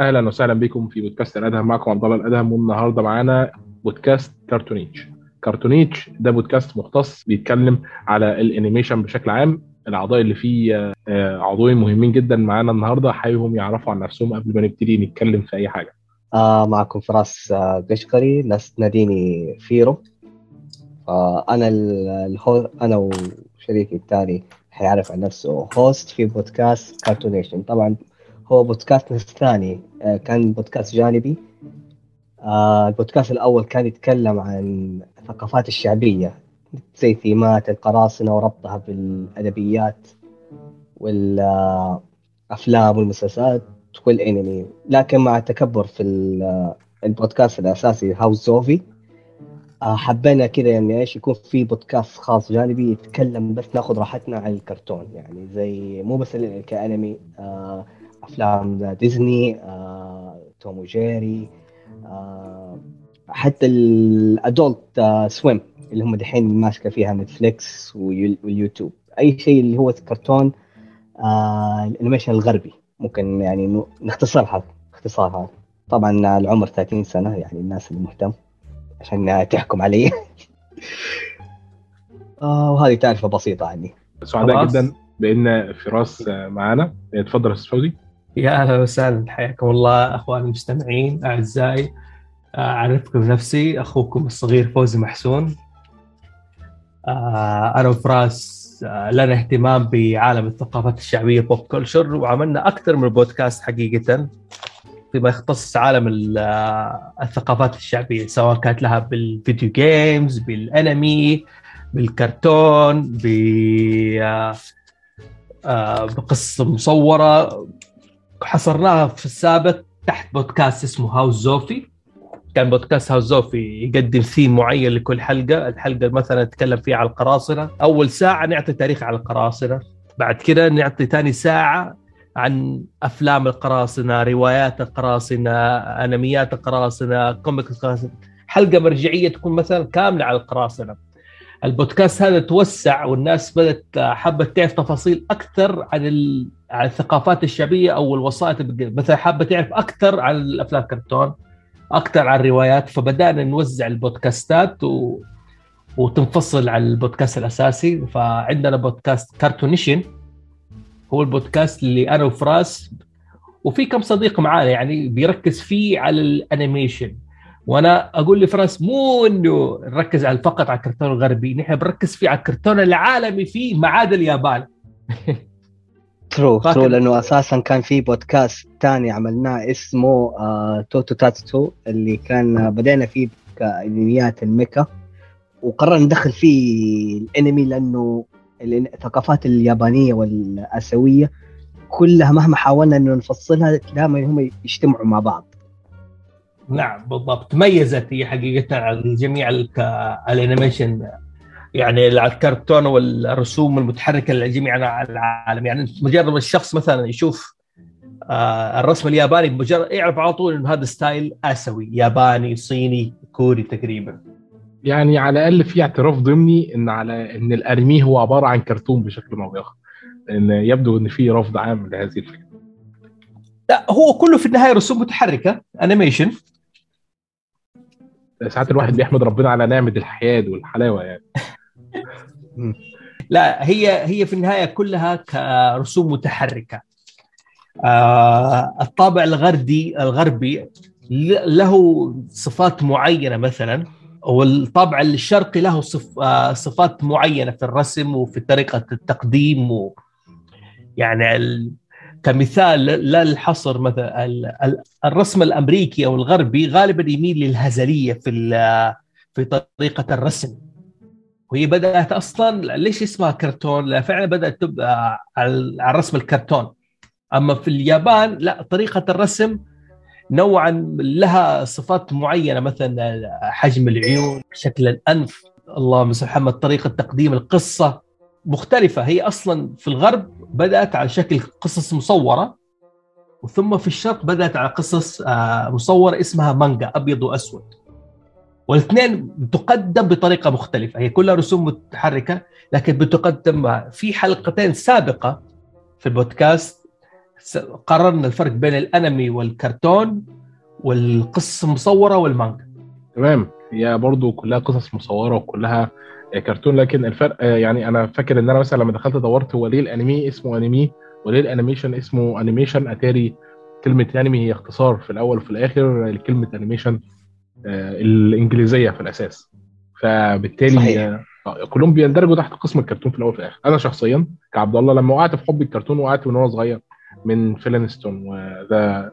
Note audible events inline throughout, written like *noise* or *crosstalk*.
أهلا وسهلا بكم في بودكاست الأدهم. معكم عبد الله الأدهم والنهاردة معانا بودكاست كارتونيشن. كارتونيشن ده بودكاست مختص بيتكلم على ال animation بشكل عام. الأعضاء اللي فيه آه، عضوين مهمين جدا معانا النهارده. حاببهم يعرفوا عن نفسهم قبل ما نبتدي نتكلم في أي حاجة. آه معكم فراس آه، قشقري. ناس تناديني فيرو. آه أنا اللي هو أنا وشريكي الثاني حيعرف عن نفسه host في بودكاست كارتونيشن طبعا هو بودكاست الثاني آه كان بودكاست جانبي. آه البودكاست الأول كان يتكلم عن الثقافات الشعبية زي ثيمات القراصنة وربطها بالأدبيات والافلام والمسلسلات والأنمي. لكن مع التكبر في البودكاست الأساسي هاوس زوفي آه، حبينا كذا يعني إيش يكون في بودكاست خاص جانبي يتكلم بس ناخذ راحتنا عن الكرتون. يعني زي مو بس كأنمي آه، أفلام ديزني آه، توم وجيري حتى ال Adult Swim اللي هم دحين ماسكة فيها نتفليكس واليوتيوب أي شيء اللي هو كرتون ال animation الغربي. ممكن يعني نختصرها اختصارها. طبعا العمر 30 سنة يعني الناس اللي مهتم عشان تحكم علي. *laughs* آه وهذه تعرفة بسيطة عني. سعداء جدا بان فراس معانا. تفضل أستاذ فوزي. يا أهلا وسهلا حياكم الله اخواني المستمعين أعزائي. أعرفكم نفسي أخوكم الصغير فوزي محسون. آه، أنا وفراس آه، لنا اهتمام بعالم الثقافات الشعبية pop culture وعملنا أكثر من بودكاست حقيقة فيما يختص عالم آه، الثقافات الشعبية سواء كانت لها بال video games بالانمي بالكرتون ب بقصة مصورة. حصرناها في السابق تحت بودكاست اسمه هاوس زوفي. كان بودكاست هاوس زوفي يقدم ثيم معين لكل حلقة، الحلقة مثلا نتكلم فيها على القراصنة، أول ساعة نعطي تاريخ على القراصنة، بعد كده نعطي ثاني ساعة عن أفلام القراصنة، روايات القراصنة، أنميات القراصنة، comic القراصنة، حلقة مرجعية تكون مثلا كاملة على القراصنة. البودكاست هذا توسع والناس بدأت حابة تعرف تفاصيل أكثر عن عن الثقافات الشعبية أو الوسائط مثلا حابة تعرف أكثر عن الأفلام الكرتون أكثر عن الروايات فبدأنا نوزع البودكاستات و... وتنفصل عن البودكاست الأساسي. فعندنا بودكاست كارتونيشن هو البودكاست اللي أنا وفراس وفي كم صديق معانا يعني بيركز فيه على ال animation. وأنا أقول لفراس مو إنه نركز على فقط على الكرتون الغربي نحن بنركز فيه على الكرتون العالمي فيه ما عدا اليابان. *laughs* true true لأنه أساسا كان في بودكاست ثاني عملناه اسمه آه توتو تاتو اللي كان بدينا فيه كأنميات ال mecha. وقررنا ندخل فيه الأنمي لأنه الثقافات اليابانية والآسيوية كلها مهما حاولنا إنه نفصلها دائما هم يجتمعوا مع بعض. نعم بالضبط. تميزت هي حقيقة عن جميع ال animation يعني الكرتون والرسوم المتحركة لجميع العالم. يعني مجرد الشخص مثلا يشوف آه الرسم الياباني مجرد يعرف على طول إنه هذا style آسيوي ياباني صيني كوري تقريبا. يعني على الأقل في اعتراف ضمني إن على إن الأنمي هو عبارة عن كرتون بشكل أو بآخر. إن يبدو إن في رفض عام لهذه الفكرة. لا هو كله في النهاية رسوم متحركة انيميشن ساعات الواحد بيحمد ربنا على نعمة الحياد والحلاوة يعني لا هي هي في النهاية كلها كرسوم متحركة آه الطابع الغربي الغربي له صفات معينة مثلا والطابع الشرقي له صف آه صفات معينة في الرسم وفي طريقة التقديم و يعني. كمثال لا الحصر مثلا الرسم الأمريكي أو الغربي غالبا يميل للهزلية في في طريقة الرسم. وهي بدأت أصلا ليش اسمها كرتون؟ لا فعلا بدأت تبقى على الرسم الكرتون. أما في اليابان لا طريقة الرسم نوعا لها صفات معينة مثلا حجم العيون شكل الأنف. اللهم صل محمد طريقة تقديم القصة. مختلفة. هي أصلا في الغرب بدأت على شكل قصص مصورة وثم في الشرق بدأت على قصص آه، مصورة اسمها مانجا أبيض وأسود. والاثنين تقدم بطريقة مختلفة. هي كلها رسوم متحركة لكن بتقدم في حلقتين سابقة في البودكاست. قررنا الفرق بين الأنمي والكرتون والقصة المصوره والمانجا. تمام. هي برضو كلها قصص مصورة وكلها كرتون لكن الفرق آه، يعني أنا فاكر إن أنا مثلا لما دخلت دورت هو ليه الأنمي اسمه أنمي وليه ال animation اسمه animation أتاري. كلمة أنمي هي اختصار في الأول وفي الآخر لكلمة animation آه، الإنجليزية في الأساس. فبالتالي صحيح. آه، كلهم بيندرجوا تحت قسم الكرتون في الأول وفي الآخر. أنا شخصيا كعبد الله لما وقعت في حب الكرتون وقعت من وأنا صغير من فلينستون و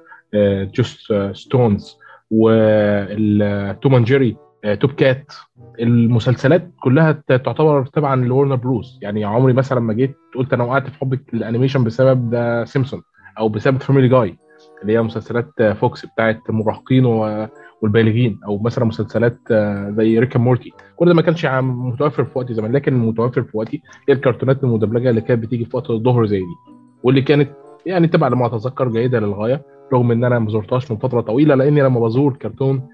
The Jetsons وال Tom and Jerry Top Cat. المسلسلات كلها تعتبر تبعا لوارنر بروس. يعني عمري مثلا ما جيت قلت أنا وقعت في حب ال animation بسبب The Simpsons أو بسبب Family Guy اللي هي مسلسلات آه، فوكس بتاعت المراهقين والبالغين أو مثلا مسلسلات آه، زي Rick Morty كل ده ما كانش متوفر في وقتي زمان لكن المتوفر في وقتي هي الكرتونات المدبلجه اللي كانت بتيجي في وقت الظهر زي دي واللي كانت يعني تبع لما أتذكر جيدة للغاية رغم إن أنا ما زرتهاش من فترة طويلة لأني لما بزور كرتون آه،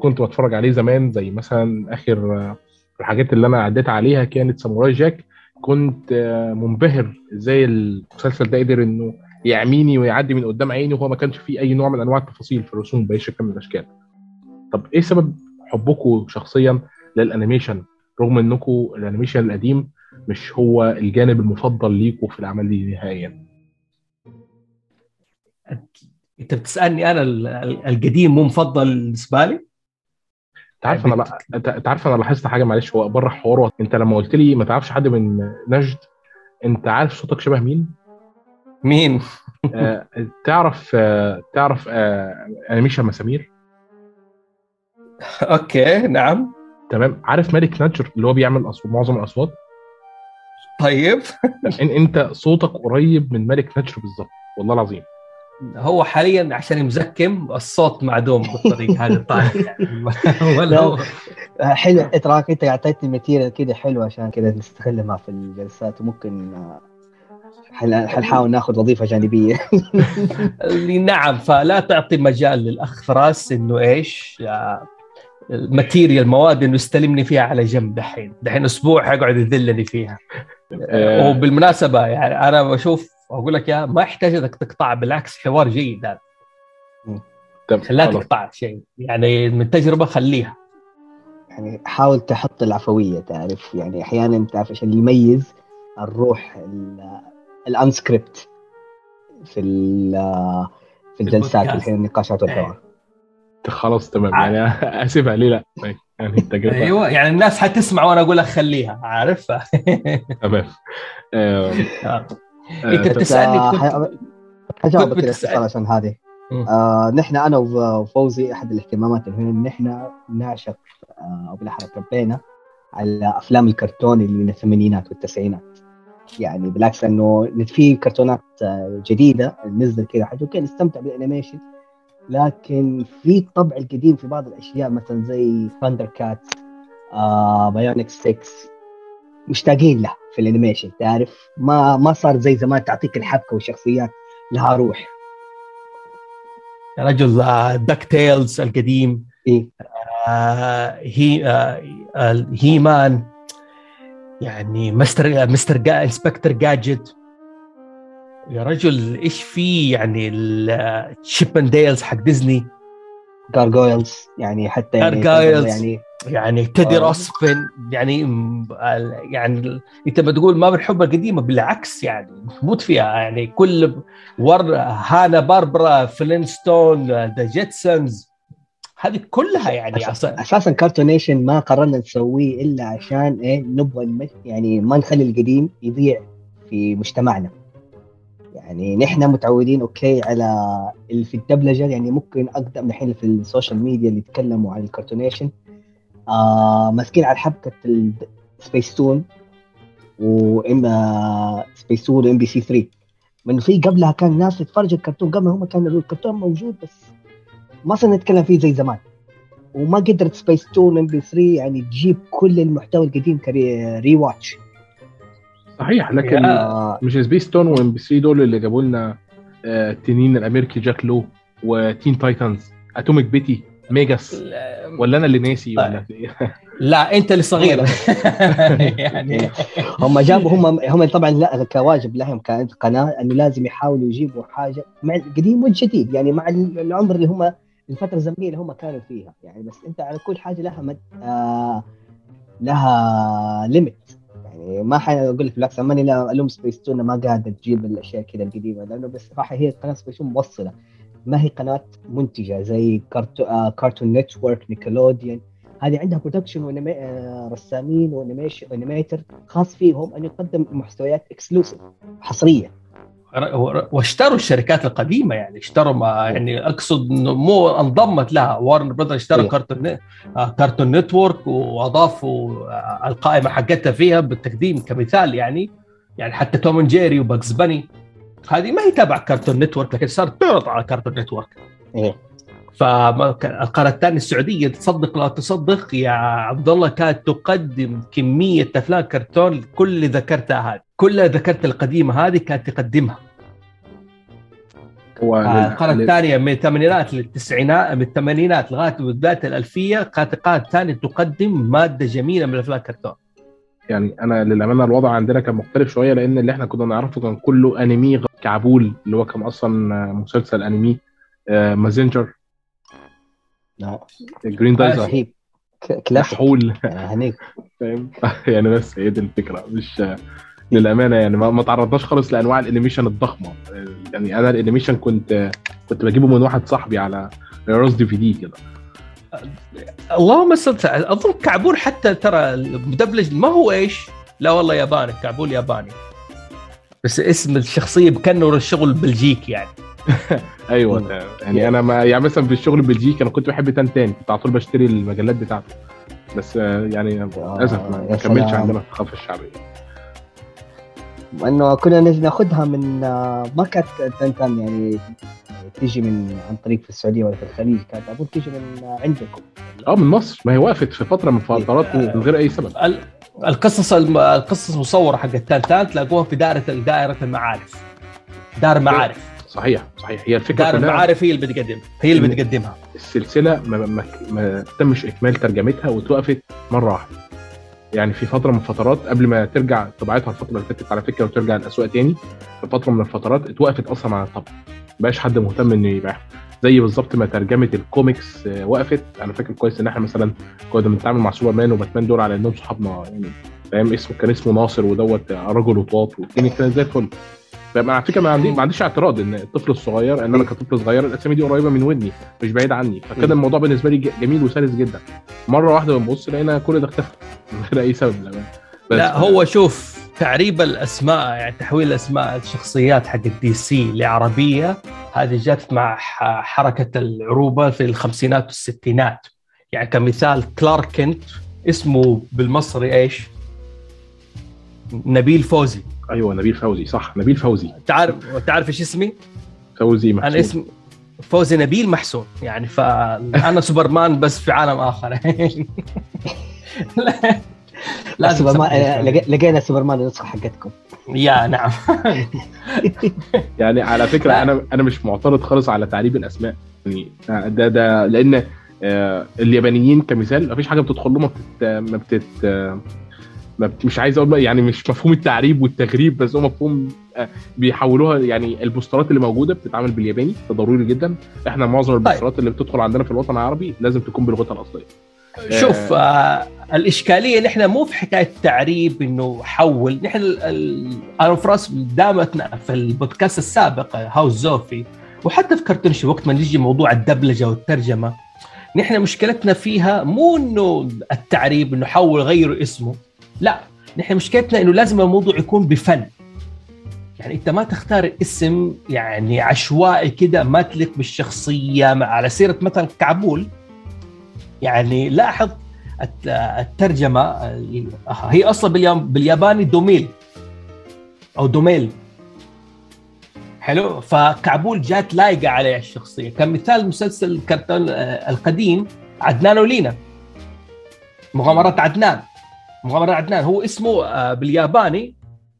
كنت بتفرج عليه زمان زي مثلا آخر آه، الحاجات اللي أنا عديت عليها كانت ساموراي جاك كنت آه، منبهر إزاي المسلسل ده قدر إنه يعميني ويعدي من قدام عيني وهو ما كانش فيه أي نوع من أنواع التفاصيل في الرسوم بأي شكل من الأشكال. طب إيه سبب حبكم شخصيا لل animation رغم انكم ال animation القديم مش هو الجانب المفضل ليكم في الاعمال دي نهائيا؟ أنت بتسألني أنا ال- ال- القديم مو مفضل بالنسبة لي انت عارف أنا لا انت عارف أنا لاحظت حاجة معلش هو بره حوار انت لما قلت لي ما تعرفش حد من نجد انت عارف صوتك شبه مين؟ مين؟ آه، تعرف آه، تعرف آه، انيميشن مسامير؟ أوكي نعم. تمام. عارف مالك ناتشر اللي هو بيعمل أصوات معظم الأصوات؟ طيب. إن انت صوتك قريب من مالك ناتشر بالظبط والله العظيم. هو حاليا عشان مزكم الصوت معدوم بالطريقة هذه طالع يعني *laughs* ولا هو. آه، حلو اتراك أنت اعطيتني ماتيريال كده حلو عشان كده نستغلها في الجلسات. وممكن آه، حنحاول ناخذ وظيفة جانبية. *laughs* اللي نعم. فلا تعطي مجال للأخ فراس إنه إيش آه، ال material مواد إنه يستلمني فيها على جنب دحين. دحين أسبوع حيقعد يذلني فيها. آه. وبالمناسبة يعني أنا بشوف أقول لك يا ما يحتاج إنك تقطع بالعكس حوار جيد هذا. لا. تقطع شيء يعني من تجربة خليها. يعني حاول تحط العفوية تعرف؟ يعني أحيانا تعرف عشان يميز الروح ال- ال unscripted في ال- في الجلسات. الحين النقاشات والحوار. خلاص تمام. يعني *laughs* أسيبها ليه لا. يعني التجربه أيوه يعني الناس حتسمع وأنا أقول لك خليها عارف تمام. *laughs* آه، أنت آه، بتسالني آه، حجاوبك. باختصار عشان هذه. آه نحن أنا وف- وفوزي أحد الاهتمامات اللي هنا نحن نعشق آه، أو بالاحرى تربينا على أفلام الكرتون اللي من الثمانينات والتسعينات. يعني بالعكس إنه في كرتونات آه، جديدة نزل كذا حاجة okay نستمتع بال animation. لكن في الطبع القديم في بعض الأشياء مثلا زي ThunderCats آه Bionic 6 مشتاقين له. في ال animation تعرف؟ ما ما صار زي زمان تعطيك الحبكة والشخصيات لها روح. يا رجل DuckTales القديم إيه. آه هي آه آه، هي مان يعني مستر مستر جا انسبكتر جاجت يا رجل إيش في يعني الشيب اند ديلز حق ديزني جارجويلز يعني حتى يعني. يعني يعني تيدي آه. روسفن يعني ال- يعني انت بتقول ما بنحب القديمة بالعكس يعني نموت فيها يعني كل ور هانا باربرا فلينستون ذا جيتسونز هذه كلها يعني أصلاً أساسا كارتونيشن ما قررنا نسويه إلا عشان إيه نبغى. يعني ما نخلي القديم يضيع في مجتمعنا يعني نحن متعودين okay على اللي في الدبلجة يعني ممكن أقدم الحين في ال social media اللي يتكلموا عن الكرتونيشن آه ماسكين على حبكة السبيس تون وإم سبيس تون وإم بي سي 3 من في قبلها كان ناس تتفرج الكرتون قبل هم كان الكرتون موجود بس ما صرنا نتكلم فيه زي زمان. وما قدرت سبيس تون إم بي سي 3 يعني تجيب كل المحتوى القديم كري watch صحيح لكن آه مش سبيس تون وإم بي 3 دول اللي جابوا لنا آه، التنين الأمريكي جاك لونج و Teen Titans Atomic Betty Megas ولا أنا اللي ناسي ولا *laughs* لا أنت اللي صغير. يعني. هم جابوا هم هم طبعا لا كواجب لهم كانت قناه إنه لازم يحاولوا يجيبوا حاجة مع القديم والجديد يعني مع العمر اللي هم الفترة الزمنية اللي هم كانوا فيها. يعني بس أنت على كل حاجة لها مد... آه لها limit يعني ما حأقول لك بالعكس ماني ألوم سبيس تون ما قاعدة تجيب الأشياء كذا القديمة لأنه بس صراحة هي قناة سبيس تون موصلة. ما هي قناه منتجة زي كارتو... كارتون نتورك نيكلوديان هذه عندها production و animi... آه رسامين و animation و animator خاص فيهم أن يقدم محتويات exclusive حصرية. واشتروا الشركات القديمة يعني اشتروا ما يعني أقصد إنه مو انضمت لها. وارنر براذر اشترى إيه. كارتون كارتون نتورك وأضافوا آه، القائمة حقتها فيها بالتقديم كمثال يعني. يعني حتى توم جيري وباجز باني هذه ما هي تابع كارتون نتورك لكن صارت تعرض على كارتون نتورك إيه. فالقناه الثانية السعودية تصدق لا تصدق يا عبد الله كانت تقدم كمية أفلام كرتون كل اللي ذكرتها هذه كل اللي ذكرت القديمة هذه كانت تقدمها. آه، القناة الثانية من الثمانينات للتسعينات من الثمانينات لغاية بداية الألفية كانت القناه الثانية تقدم مادة جميلة من الافلام كرتون. يعني أنا للأمانة الوضع عندنا كان مختلف شوية لأن اللي إحنا كنا نعرفه كان كله أنمي غ- كعبول اللي هو كان أصلا مسلسل أنمي آه، مازنجر لا. جرين دايزر كلاسيك يعني هنيك فاهم؟ *laughs* يعني بس هي دي الفكرة مش للأمانة يعني ما, ما تعرضناش خالص لأنواع ال animation الضخمة. يعني أنا ال animation كنت كنت بجيبه من واحد صاحبي على راس DVD كده. اللهم صل على- أظن كعبول حتى ترى المدبلج ما هو إيش؟ لا والله ياباني كعبول ياباني. بس اسم الشخصية كانه الشغل بلجيكي يعني *laughs* أيوه مم. يعني أنا ما يعني مثلا في الشغل البلجيكي أنا كنت بحب تنتان كنت على طول بشتري المجلات بتاعته بس آه، يعني للأسف ما يا ما كملش. عندنا في الثقافه الشعبيه انه كنا ناخذها من آه، ما كانت تنتان يعني تيجي من عن طريق في السعودية ولا في الخليج كانت اظن تيجي من آه، عندكم. آه من مصر. ما هي وقفت في فترة من فترات من غير أي سبب. ال- القصص الم- القصص المصورة حق التانتان تلاقوها في دائرة دائرة المعارف. دار معارف صحيح صحيح. هي الفكرة دار المعارف هي اللي بتقدم هي اللي بتقدمها. السلسلة ما, ما, ما تمش إكمال ترجمتها وتوقفت مرة واحدة. يعني في فترة من الفترات قبل ما ترجع طبيعتها الفترة اللي فاتت على فكرة وترجع الاسواق تاني في فترة من الفترات اتوقفت أصلا عن الطبع بقاش حد مهتم إنه يبيعها زي بالظبط ما ترجمة الكوميكس آه، وقفت. أنا فاكر كويس إن إحنا مثلا كنا بنتعامل مع سوبرمان وباتمان دول على إنهم صحابنا يعني فاهم؟ اسمه كان اسمه ناصر ودوت رجل وطاط والدنيا كانت زي الفل. فما على فكرة ما عندي ما عنديش اعتراض إن الطفل الصغير إن أنا كطفل صغير الأسامي دي قريبة من ودني مش بعيد عني. فكده الموضوع بالنسبة لي جميل وسلس جدا. مرة واحدة بنبص لقينا كل ده اختفى *laughs* من غير أي سبب. لا هو شوف تعريب الأسماء يعني تحويل أسماء الشخصيات حق ال DC لعربية هذه جت مع حركة العروبة في الخمسينات والستينات. يعني كمثال كلارك كنت اسمه بالمصري إيش؟ نبيل فوزي. أيوه نبيل فوزي صح نبيل فوزي. تعرف تعرف إيش اسمي؟ فوزي محسوب أنا اسمي فوزي نبيل محسون يعني فانا سوبرمان بس في عالم آخر. *laughs* لا- سوبرمان آه، لقي- لقينا سوبرمان النسخه حقتكم. يا نعم. *laughs* يعني على فكرة لا. أنا أنا مش معترض خالص على تعريب الأسماء. يعني ده ده لأن آه، اليابانيين كمثال مفيش حاجة بتدخل له ما بتت ما بتت ما بت مش عايز أقول يعني مش مفهوم التعريب والتغريب بس هو مفهوم آه، بيحولوها يعني البوسترات اللي موجودة بتتعمل بالياباني ده ضروري جدا. إحنا معظم البوسترات اللي بتدخل عندنا في الوطن العربي لازم تكون بلغتها الأصلية. شوف آه. الإشكالية نحن مو في حكاية تعريب إنه حول. نحن أنا وفراس دامتنا في البودكاست السابق آه، هاوس زوفي وحتى في كرتونشي وقت ما نيجي موضوع الدبلجة والترجمة نحن مشكلتنا فيها مو إنه التعريب إنه حول غيروا اسمه. لا نحن مشكلتنا إنه لازم الموضوع يكون بفن. يعني أنت ما تختار اسم يعني عشوائي كده ما تليق بالشخصية على سيرة مثلا كعبول. يعني لاحظ الت- الترجمة آه، هي أصلا باليا- بالياباني دوميل أو دوميل. حلو؟ فكعبول جات لايقة عليه الشخصية. كمثال مسلسل الكرتون آه، القديم عدنان ولينا. مغامرات عدنان. مغامرات عدنان. هو اسمه آه، بالياباني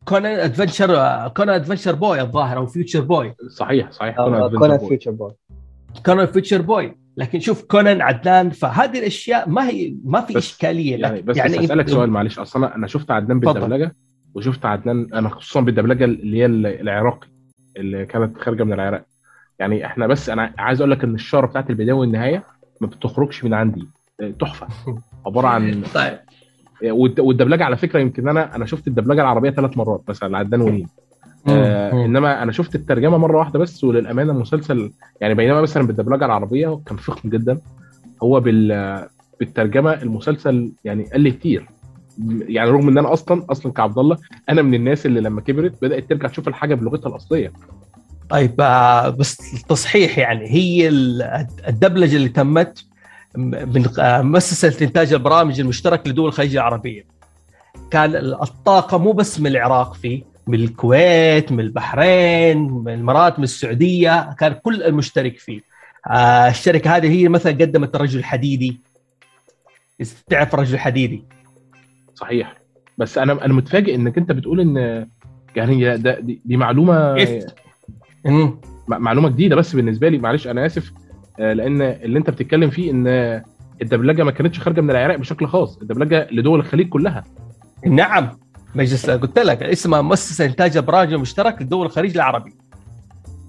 كونان adventure كونان adventure boy الظاهر أو future boy. صحيح صحيح. كونان. future boy. كونان future boy. لكن شوف كونان عدنان فهذه الأشياء ما هي ما في بس إشكالية. يعني بس, يعني بس أسألك سؤال معلش أصل أنا شفت عدنان. بالدبلجة وشفت عدنان أنا خصوصا بالدبلجة اللي هي العراقي اللي كانت خارجة من العراق. يعني إحنا بس أنا عايز أقول لك إن الشاره بتاعت البداية والنهاية ما بتخرجش من عندي. تحفة. عبارة عن *laughs* طيب. والد- والدبلجة على فكرة يمكن أنا أنا شفت الدبلجة العربية ثلاث مرات مثلا عدنان *laughs* ونين آه. إنما أنا شفت الترجمة مرة واحدة بس وللأمانة المسلسل يعني بينما مثلا بالدبلجة العربية كان فخم جدا. هو بال بالترجمة المسلسل يعني قل كتير. يعني رغم إن أنا أصلا أصلا كعبد الله أنا من الناس اللي لما كبرت بدأت ترجع تشوف الحاجة بلغتها الأصلية. طيب آه، بس تصحيح يعني هي ال- الدبلجة اللي تمت من آه، مؤسسة إنتاج البرامج المشترك لدول الخليج العربية. كان الطاقة مو بس من العراق فيه من الكويت من البحرين من الامارات من السعودية كان كل المشترك فيه. آه، الشركة هذه هي مثلا قدمت الرجل الحديدي. تعرف الرجل الحديدي صحيح. بس أنا أنا متفاجئ إنك أنت بتقول إن يعني ده دي, دي معلومة معلومة جديدة بس بالنسبة لي معلش أنا آسف. آه، لأن اللي أنت بتتكلم فيه إن الدبلجة ما كانتش خارجة من العراق بشكل خاص. الدبلجة لدول الخليج كلها. نعم. مجلس قلت لك اسمها مؤسسة إنتاج البرامج المشترك لدول الخليج العربي.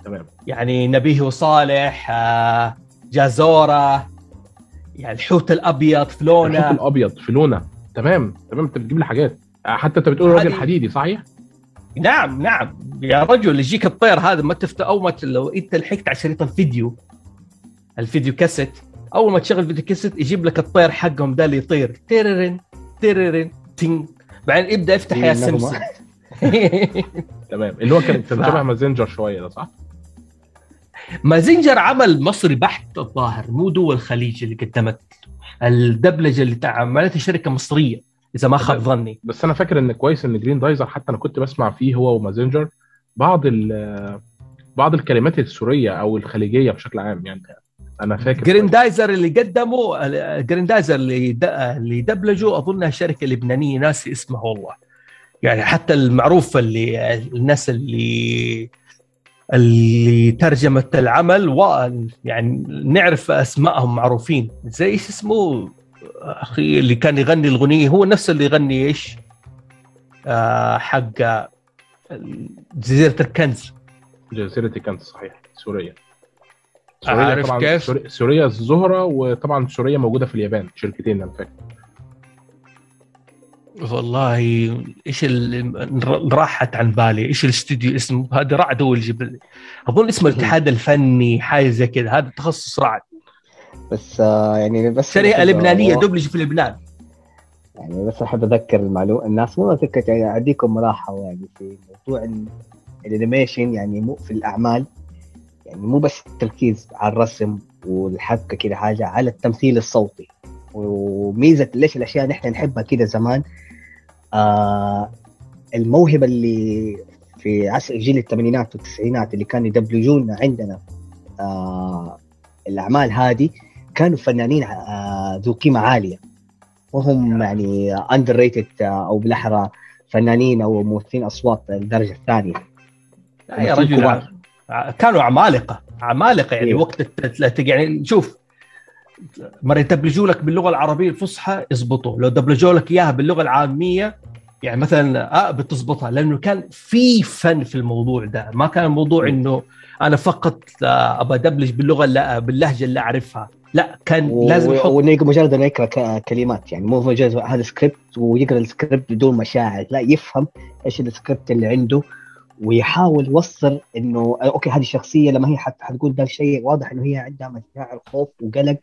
تمام. يعني نبيه وصالح آه، جازورة يعني الحوت الأبيض الحوت فلونا الأبيض فلونا تمام تمام. أنت بتجيب لي حاجات. آه، حتى أنت بتقول راجل حديدي صحيح؟ نعم نعم. يا رجل يجيك الطير هذا ما تفت أول ما لو أنت لحقت على شريط الفيديو الفيديو كاسيت أول ما تشغل فيديو كاسيت يجيب لك الطير حقهم ده اللي يطير. تيررن تيررن تين بعدين يبدا يفتح يا. سمسم *laughs* تمام اللي هو كان *laughs* شبه مازنجر شوية ده صح؟ مازنجر عمل مصري بحت الظاهر مو دول الخليج اللي قدمت الدبلجة اللي عملتها شركة مصرية إذا ما خاب ظني بس أنا فاكر إن كويس إن جرين دايزر حتى أنا كنت بسمع فيه هو ومازنجر بعض ال بعض الكلمات السورية أو الخليجية بشكل عام يعني أنا فاكر جريندايزر اللي قدموا جريندايزر اللي د- اللي دبلجوا اظنها شركه لبنانيه ناسي اسمها والله. يعني حتى المعروف اللي الناس اللي اللي ترجمت العمل و يعني نعرف أسمائهم معروفين. زي إيش اسمه؟ أخي اللي كان يغني الأغنية هو نفس اللي يغني إيش؟ آه حق جزيرة الكنز. جزيرة كانت صحيح. سوريا. عارف طبعا كيف؟ سوريا- سوريا الزهرة وطبعا سوريا موجودة في اليابان شركتين أنا فاكر والله إيش ال- راحت عن بالي. إيش الاستوديو اسمه هذا رعد هو اللي جاب أظن اسمه *laughs* الاتحاد الفني حاجة زي كذا. هذا تخصص رعد. بس آه يعني بس شركة لبنانية دبلج في لبنان. يعني بس احب أذكر المعلومة. الناس مو اذكر يعني اعطيكم ملاحظة يعني في موضوع ال- ال animation يعني مو في الأعمال. يعني مو بس التركيز على الرسم والحبكة كده حاجة على التمثيل الصوتي. وميزة ليش الأشياء نحن نحبها كده زمان آه الموهبة اللي في عصر جيل الثمانينات والتسعينات اللي كانوا يدبلجون عندنا آه الأعمال هذه كانوا فنانين آه ذو قيمة عالية. وهم يعني underrated أو بالأحرى فنانين أو ممثلين أصوات الدرجة الثانية. يا رجل كانوا عمالقة عمالقة يعني إيه. وقت يعني شوف مرة يدبلجوا لك باللغة العربية الفصحى يزبطوا لو دبلجوا لك إياها باللغة العامية يعني مثلا آه بتزبطها لأنه كان في فن في الموضوع ده ما كان الموضوع إنه أنا فقط آه، ابى أدبلج باللغة اللي باللهجة اللي أعرفها لا كان و- لازم يحط وانه يقرا مجرد انه يقرأ ك- كلمات يعني مو مجرد هذا سكريبت ويقرأ السكريبت بدون مشاعر لا يفهم إيش السكريبت اللي عنده ويحاول يوصل إنه okay هذه الشخصيه لما هي حت حتقول ذا الشيء واضح إنه هي عندها مشاعر خوف وقلق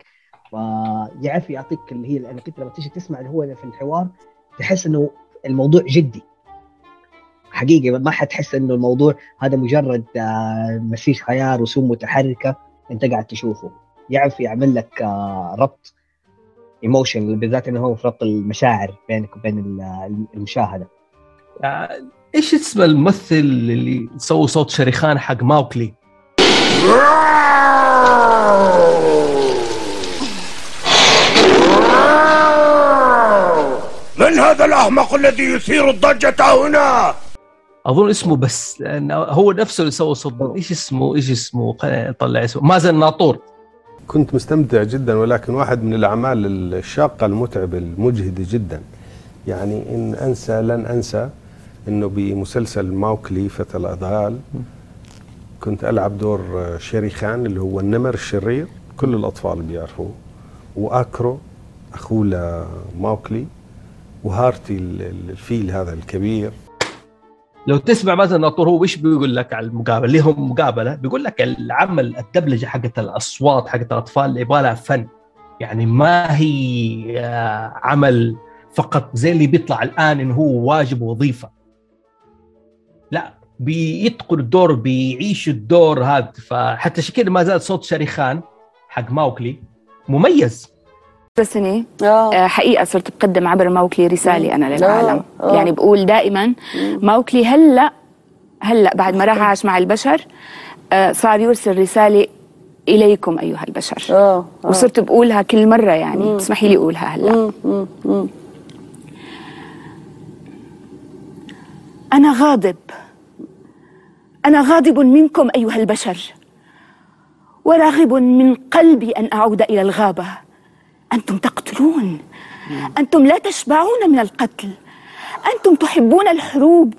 فيعرف يعطيك اللي هي لما تيجي تسمع اللي هو في الحوار تحس إنه الموضوع جدي. حقيقي ما حتحس إنه الموضوع هذا مجرد آه، مسيج خيال رسوم متحركة أنت قاعد تشوفه. يعرف يعمل لك آه، ربط ايموشن بالذات إنه هو في ربط المشاعر بينك وبين ال- المشاهدة. آه، إيش اسم الممثل اللي سوى صوت شريخان حق ماوكلي؟ من هذا الأحمق الذي يثير الضجة هنا؟ أظن اسمه بس لأن هو نفسه اللي سوى صوت. إيش اسمه؟ إيش اسمه؟ خليني اطلع اسمه. مازن ناطور. كنت مستمتع جدا ولكن واحد من الأعمال الشاقة المتعبة المجهدة جدا. يعني إن أنسى لن أنسى. إنه بمسلسل ماوكلي فتى الأذهال كنت ألعب دور شيري خان اللي هو النمر الشرير كل الأطفال بيعرفوه. وآكرو أخوه لماوكلي وهارتي ال- ال- الفيل هذا الكبير. لو تسمع مثلا هو إيش بيقول لك على المقابلة؟ لهم مقابلة بيقول لك العمل الدبلجة حقت الأصوات حقت الأطفال يبغى لها فن. يعني ما هي آه، عمل فقط زي اللي بيطلع الآن انه هو واجب وظيفة. لا بيتقن الدور بيعيش الدور هذا. فحتى عشان كده ما زال صوت شريخان حق ماوكلي مميز. سنة آه. آه، حقيقة صرت بقدم عبر موكلي رسالة أنا للعالم. آه، آه. يعني بقول دائما موكلي هلأ هلأ بعد ما راح عاش مع البشر آه، صار يرسل رسالة إليكم أيها البشر. آه. آه. وصرت بقولها كل مرة يعني. تسمحي لي أقولها هلأ. مم، مم، مم. أنا غاضب. أنا غاضب منكم أيها البشر. وراغب من قلبي أن أعود إلى الغابة. أنتم تقتلون. أنتم لا تشبعون من القتل. أنتم تحبون الحروب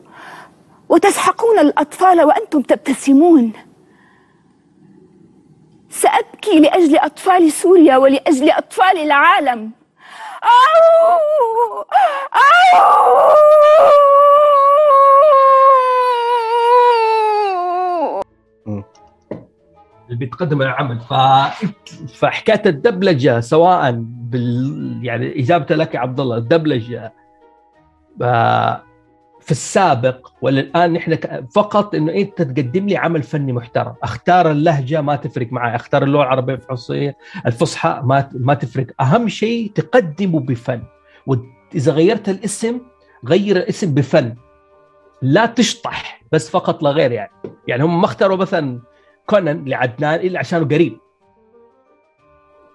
وتسحقون الأطفال وأنتم تبتسمون. سأبكي لأجل أطفال سوريا ولأجل أطفال العالم. أو! أو! اللي بيتقدم العمل. ف... فحكاية الدبلجة سواء بال يعني اجابه لك يا عبد الله الدبلجة في السابق ولا الآن نحن فقط إنه أنت تقدم لي عمل فني محترم. أختار اللهجة ما تفرق معي. أختار اللغة العربية الفصحى ما ما تفرق. أهم شيء تقدمه بفن. واذا غيرت الاسم غير الاسم بفن. لا تشطح بس فقط لا غير يعني. يعني هم ما اختاروا مثلا كونان لعدنان إلا عشانه قريب.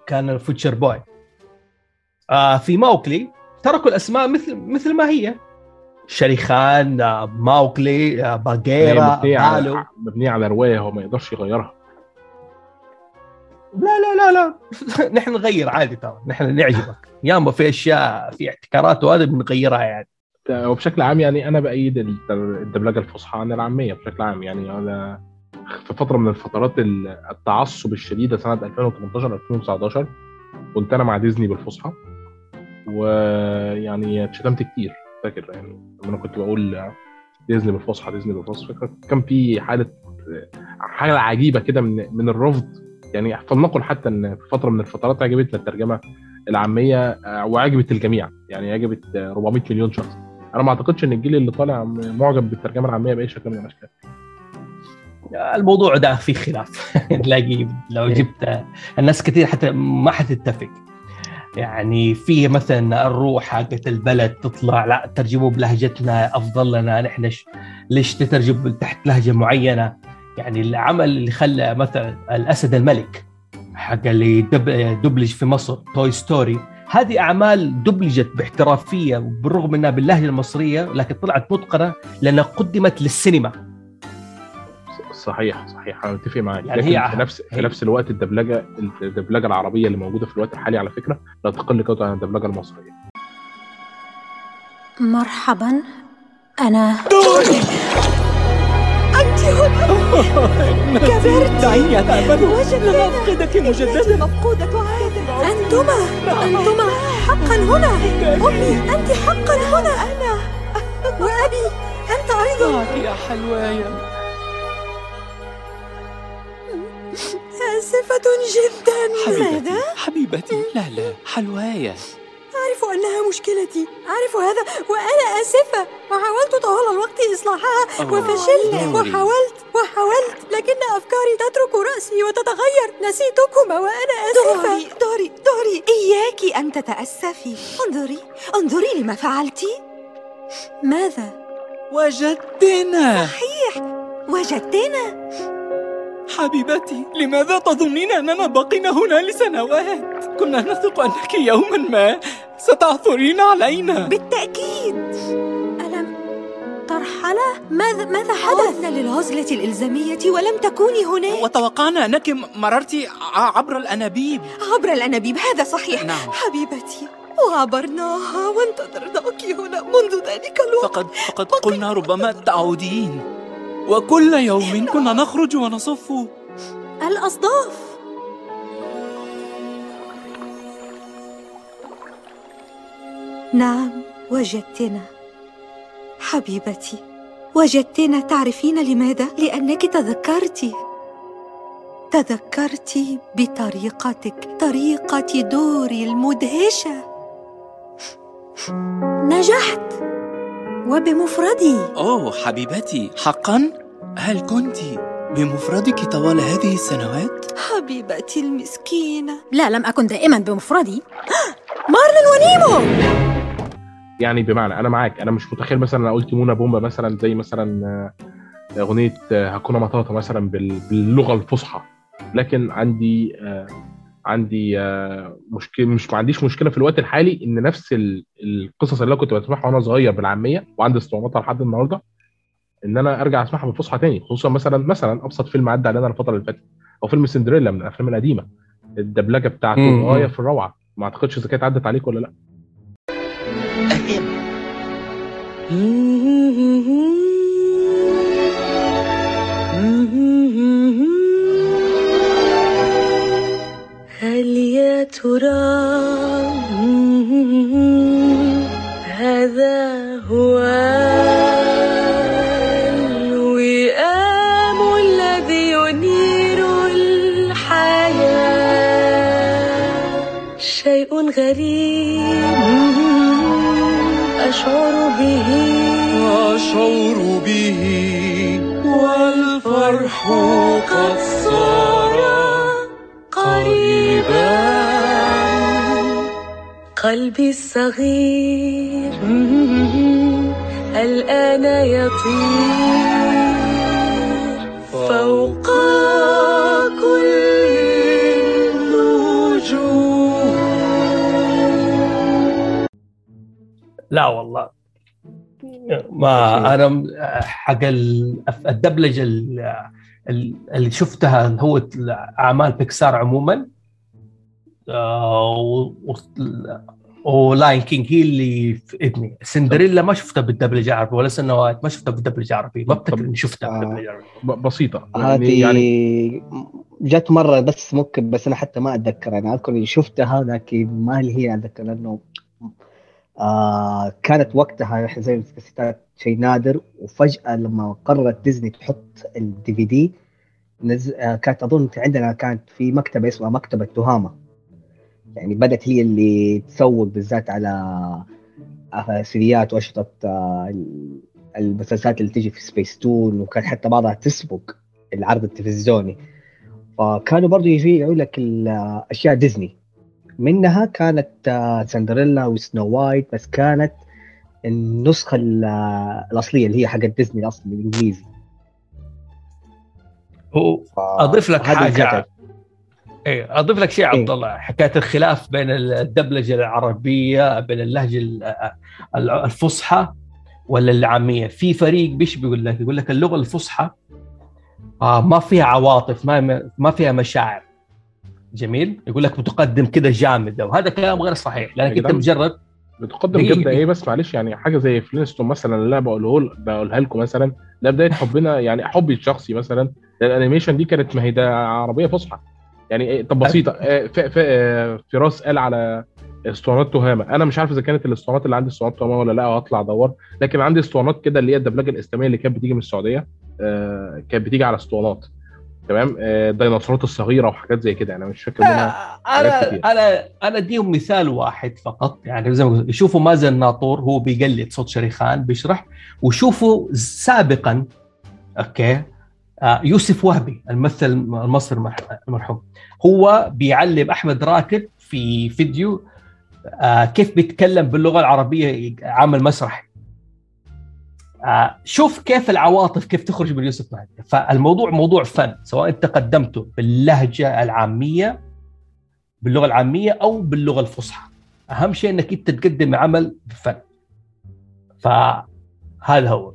كان فوتشر بوي. آه في موكلي تركوا الأسماء مثل مثل ما هي. شريخان آه ماوكلي آه باجيرا بالو على مبنية على رواية هو ما يقدرش يغيرها. لا لا لا لا. *laughs* نحن نغير عادي ترى. نحن نعجبك. ياما في أشياء في احتكارات وهذا بنغيرها يعني. وبشكل عام يعني أنا بأيد الد- الدبلجة الفصحى عن العامية بشكل عام يعني. أنا في فترة من الفترات ال- التعصب الشديده سنه 2018 2019 كنت أنا مع ديزني بالفصحى. ويعني اتشتمت كتير فاكر يعني لما أنا كنت بقول ديزني بالفصحى ديزني بالفصحى كان في حالة حالة عجيبة كده من من الرفض. يعني فلنقل حتى إن في فترة من الفترات عجبتنا الترجمة العامية آه، وعجبت الجميع. يعني عجبت آه، 400 مليون شخص. أنا ما أعتقدش إن الجيل اللي طالع معجب بالترجمة العامية بأي شكل من الأشكال. الموضوع ده فيه خلاف. *laughs* تلاقي لو جبت الناس كثير حتى ما حتتفق. يعني في مثلا الروح حقت البلد تطلع لا ترجموا بلهجتنا افضل لنا نحن ليش تترجم تحت لهجة معينة؟ يعني العمل اللي خلى مثلا الأسد الملك حق اللي دب- دبلج في مصر Toy Story هذه أعمال دبلجت باحترافية بالرغم إنها باللهجة المصرية لكن طلعت متقنة لأنها قدمت للسينما. صحيح صحيح. أنا متفق معاك. يعني لكن هي- في نفس في نفس الوقت الدبلجة الدبلجة العربية اللي موجودة في الوقت الحالي على فكرة لا تقل جوده عن الدبلجة المصرية. مرحبا. أنا دعيني أتأمل لن أفقدك مجددا أنتما أنتما حقا هنا. أمي أنت حقا هنا. أنا. وأبي أنت أيضا. معك يا حلوايا آسفة جدا حبيبتي حبيبتي لا لا حلوايا أعرف أنها مشكلتي أعرف هذا وأنا آسفة وحاولت طوال الوقت إصلاحها أوه، وفشلت. وحاولت وحاولت لكن أفكاري تترك رأسي وتتغير. نسيتكما وأنا آسفة. دوري دوري دوري. إياك أن تتأسفي. انظري انظري لما فعلت ماذا؟ وجدتنا. وجدتنا. حبيبتي لماذا تظنين أننا بقينا هنا لسنوات؟ كنا نثق أنك يوما ما ستعثرين علينا. بالتأكيد. ألم ترى مرحلة؟ ماذا ماذا حدث؟ عدنا للعزلة الإلزامية ولم تكوني هناك. وتوقعنا أنك مررت عبر الأنابيب. عبر الأنابيب هذا صحيح. نعم. حبيبتي وعبرناها وانتظرناك هنا منذ ذلك الوقت. فقد فقد قلنا ربما تعودين. وكل يوم كنا نخرج ونصف. الأصداف. نعم وجدتنا. حبيبتي وجدتنا. تعرفين لماذا؟ لأنك تذكرت. تذكرت بطريقتك طريقة دوري المدهشة. نجحت. وبمفردي. أوه حبيبتي. حقا؟ هل كنت بمفردك طوال هذه السنوات؟ حبيبتي المسكينة. لا لم أكن دائما بمفردي. *gasps* مارلين ونيمو! يعني بمعنى أنا معاك. أنا مش متخيل مثلا أنا قلت مونا بومبا مثلا زي مثلا آه، أغنية آه، هاكونا ماتاتا مثلا بال- باللغة الفصحى. لكن عندي آه، عندي آه، مشكله مش ما عنديش مشكلة في الوقت الحالي إن نفس ال- القصص اللي أنا كنت بسمعها وأنا صغير بالعامية وعندي اسطوانتها لحد النهارده إن أنا أرجع أسمعها بالفصحى تاني خصوصا مثلا مثلا أبسط فيلم عدى علينا الفترة اللي فاتت أو فيلم سندريلا من الأفلام القديمة الدبلجة بتاعته. غايه في الروعة. ما أعتقدش إذا كانت عدت عليك ولا لأ. يا ترى هذا هو الوئام الذي ينير الحياة. شيء غريب أشعر به. أشعر به. والفرح قد صار. قلبي الصغير. الآن يطير فوق كل النجوم لا والله. ما أنا حق ال- الدبلجة ال- ال- اللي شفتها هو أعمال بيكسار عموما. و Lion King هي اللي في إبني. سندريلا ما شفتها بالدبلجه عربي ولا سنوات ما شفتها بالدبلجه عربي. ما افتكر إني شفتها آه. بالدبلجه عربي. ب- بسيطة هذه يعني جت مرة بس ممكن بس أنا حتى ما أتذكر. أنا أذكر إني شفتها لكن ما اللي هي أتذكر لأنه آه كانت وقتها زي الكاسيتات شيء نادر. وفجأة لما قررت ديزني تحط ال DVDs نز... آه كانت أظن عندنا كانت في مكتبة اسمها مكتبة تهامة. يعني بدأت هي اللي تسوق بالذات على سيديهات واشرطه آه، ال- المسلسلات اللي تجي في سبيس تون وكان حتى بعضها تسبق العرض التلفزيوني. فكانوا برضو يبيعوا لك الأشياء ديزني. منها كانت سندريلا و Snow White بس كانت النسخة ال- آه، الأصلية اللي هي حق ديزني الأصلي الانجليزي هو أضيف لك حاجة. إيه أضيف لك شيء إيه. عبد الله حكاية الخلاف بين الدبلجة العربية بين اللهجة ال- ال- الفصحى ولا العامية. في فريق بيش بيقول لك؟ يقول لك اللغة الفصحى آه ما فيها عواطف ما ما فيها مشاعر. جميل؟ يقول لك بتقدم كده جامده وهذا كلام غير صحيح لأنك أنت. مجرد بتقدم. جبده إيه بس معلش يعني حاجة زي فلينستون مثلا اللي أنا بقوله بقولها لكم مثلا ده بداية حبنا يعني حبي الشخصي مثلا الأنيميشن دي كانت ما هي ده عربية فصحى. يعني إيه طب بسيطة. آه، ف- آه، فراس قال على اسطوانات تهامه أنا مش عارف إذا كانت الاسطوانات اللي عندي اسطوانات تهامه ولا لأ هطلع أدور. لكن عندي اسطوانات كده اللي هي الدبلجة الإسلامية اللي كانت بتيجي من السعودية. آه، كانت بتيجي على اسطوانات. تمام؟ آه، الديناصورات الصغيرة وحاجات زي كده. أنا مش فاكر أنا كتير. أنا أنا أديهم مثال واحد فقط. يعني زي ما قلت يشوفوا مازن الناطور هو بيقلد صوت شريخان بيشرح وشوفوا سابقا أوكي؟ آه، يوسف وهبي الممثل المصري المرح- المرحوم. هو بيعلم أحمد راكد في فيديو آه، كيف بيتكلم باللغة العربية عمل مسرحي آه، شوف كيف العواطف كيف تخرج من يوسف وهبي. فالموضوع موضوع فن سواء أنت قدمته باللهجة العامية باللغة العامية أو باللغة الفصحى. أهم شيء إنك أنت تقدم عمل بفن. فهذا هو.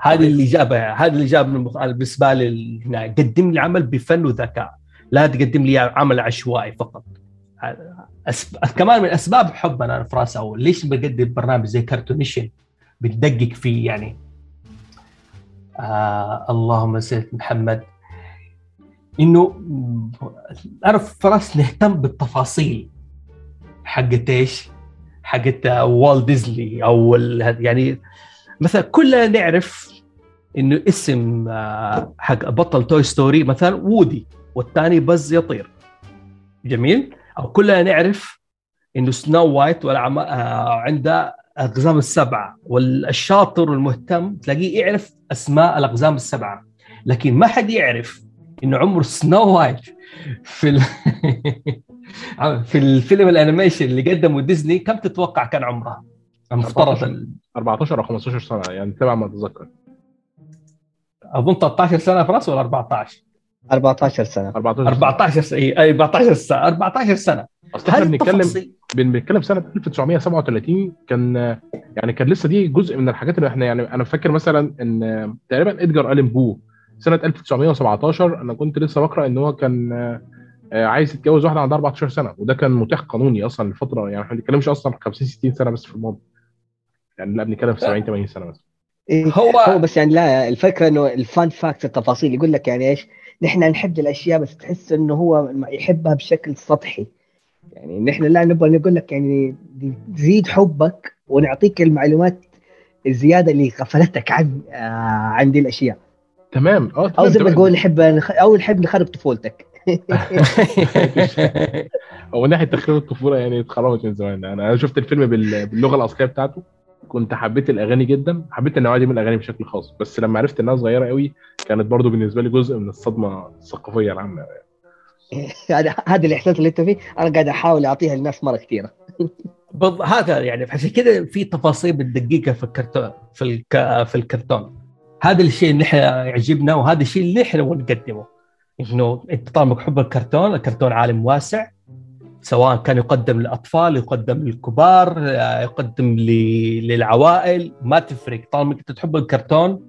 هذا اللي جابه هذا اللي جاب بالنسبة لي ال- قدم لي عمل بفن وذكاء. لا تقدم لي عمل عشوائي فقط. أسب... كمان من أسباب حبنا أنا فراس أول. ليش بقدم برنامج زي كرتونيشن بتدقق فيه يعني. آه اللهم صل محمد. إنه أنا فراس نهتم بالتفاصيل. حقت إيش؟ حقت والت ديزني أو ال- يعني مثلا كلنا نعرف إنه اسم آه، حق بطل Toy Story مثلا وودي والثاني Buzz يطير جميل؟ أو كلنا نعرف إنه Snow White والعم... عنده الاقزام السبعة والشاطر والمهتم تلاقيه يعرف أسماء الأقزام السبعة. لكن ما حد يعرف إنه عمر Snow White في ال... *laughs* في الفيلم ال animation اللي قدمه ديزني كم تتوقع كان عمرها؟ المفترض ال- 14 أو 15 سنة يعني تبع ما أتذكر. أظن 13 سنة فراس ولا 14 14 سنة. 14 14 سنة. اي أي 14 سنة. 14 سنة. أصل إحنا بنتكلم بنتكلم سنة 1937 كان يعني كان لسه دي جزء من الحاجات اللي إحنا يعني أنا فاكر مثلا إن تقريبا إدجار آلان بو سنة 1917 أنا كنت لسه بقرأ إن هو كان آه، عايز يتجوز واحدة عندها 14 سنة وده كان متاح قانوني أصلا لفتره يعني إحنا ما بنتكلمش أصلا 50 60 سنة بس في الماضي. يعني لا بنتكلم في 70 80 سنة بس إيه هو- هو بس يعني لا الفكرة إنه الفان فاكت التفاصيل يقول لك يعني إيش نحن نحب الأشياء بس تحس إنه هو يحبها بشكل سطحي. يعني نحن لا نبغى نقول لك يعني تزيد حبك ونعطيك المعلومات الزيادة اللي غفلتك عن آه عن دي الأشياء. تمام. آه أو زي ما. تقول نحب نخ... أو نحب نخرب طفولتك. *laughs* هو ناحية تخريب الطفولة يعني اتخربت من زمان. أنا أنا شفت الفيلم بال- باللغة الأصلية بتاعته. كنت حبيت الأغاني جدا حبيت النوعية دي من الأغاني بشكل خاص بس لما عرفت إنها صغيرة قوي كانت برضو بالنسبة لي جزء من الصدمة الثقافية العامة. *laughs* هذا هذا الإحساس اللي أنت فيه أنا قاعد أحاول أعطيها للناس مرة كثيرة. بالض- هذا يعني عشان كذا في تفاصيل بالدقيقة في الكرتون في الك... في الكرتون. هذا الشيء اللي إحنا يعجبنا وهذا الشيء اللي إحنا نقدمه إنه أنت طالما تحب الكرتون الكرتون عالم واسع سواء كان يقدم للأطفال يقدم للكبار آه، يقدم للعوائل ما تفرق. طالما أنت تحب الكرتون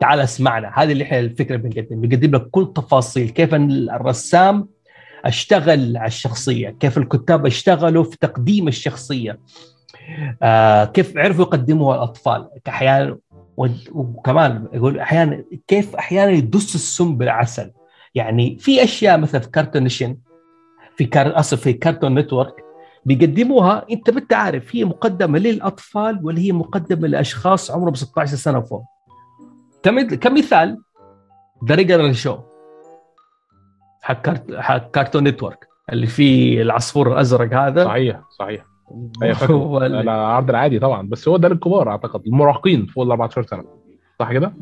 تعال اسمعنا. هذه اللي إحنا الفكرة بنقدم بنقدم لك كل تفاصيل. كيف الرسام أشتغل على الشخصية؟ كيف الكتاب أشتغلوا في تقديم الشخصية؟ آه كيف عرفوا يقدموها الأطفال؟ أحيانا وكمان يقول أحيانا كيف أحيانا يدس السم بالعسل؟ يعني في أشياء مثلا في كارتونيشن في كار اسف في Cartoon Network بيقدموها. أنت بنت عارف هي مقدمة للأطفال ولا هي مقدمة لأشخاص عمرهم 16 سنة وفوق كم- كمثال The Regular Show حق حق كارتون نتورك. اللي فيه العصفور الأزرق هذا. صحيح صحيح. *laughs* اللي- العرض العادي طبعا بس هو ده للكبار أعتقد. المراهقين فوق ال 14 سنة. صح كده؟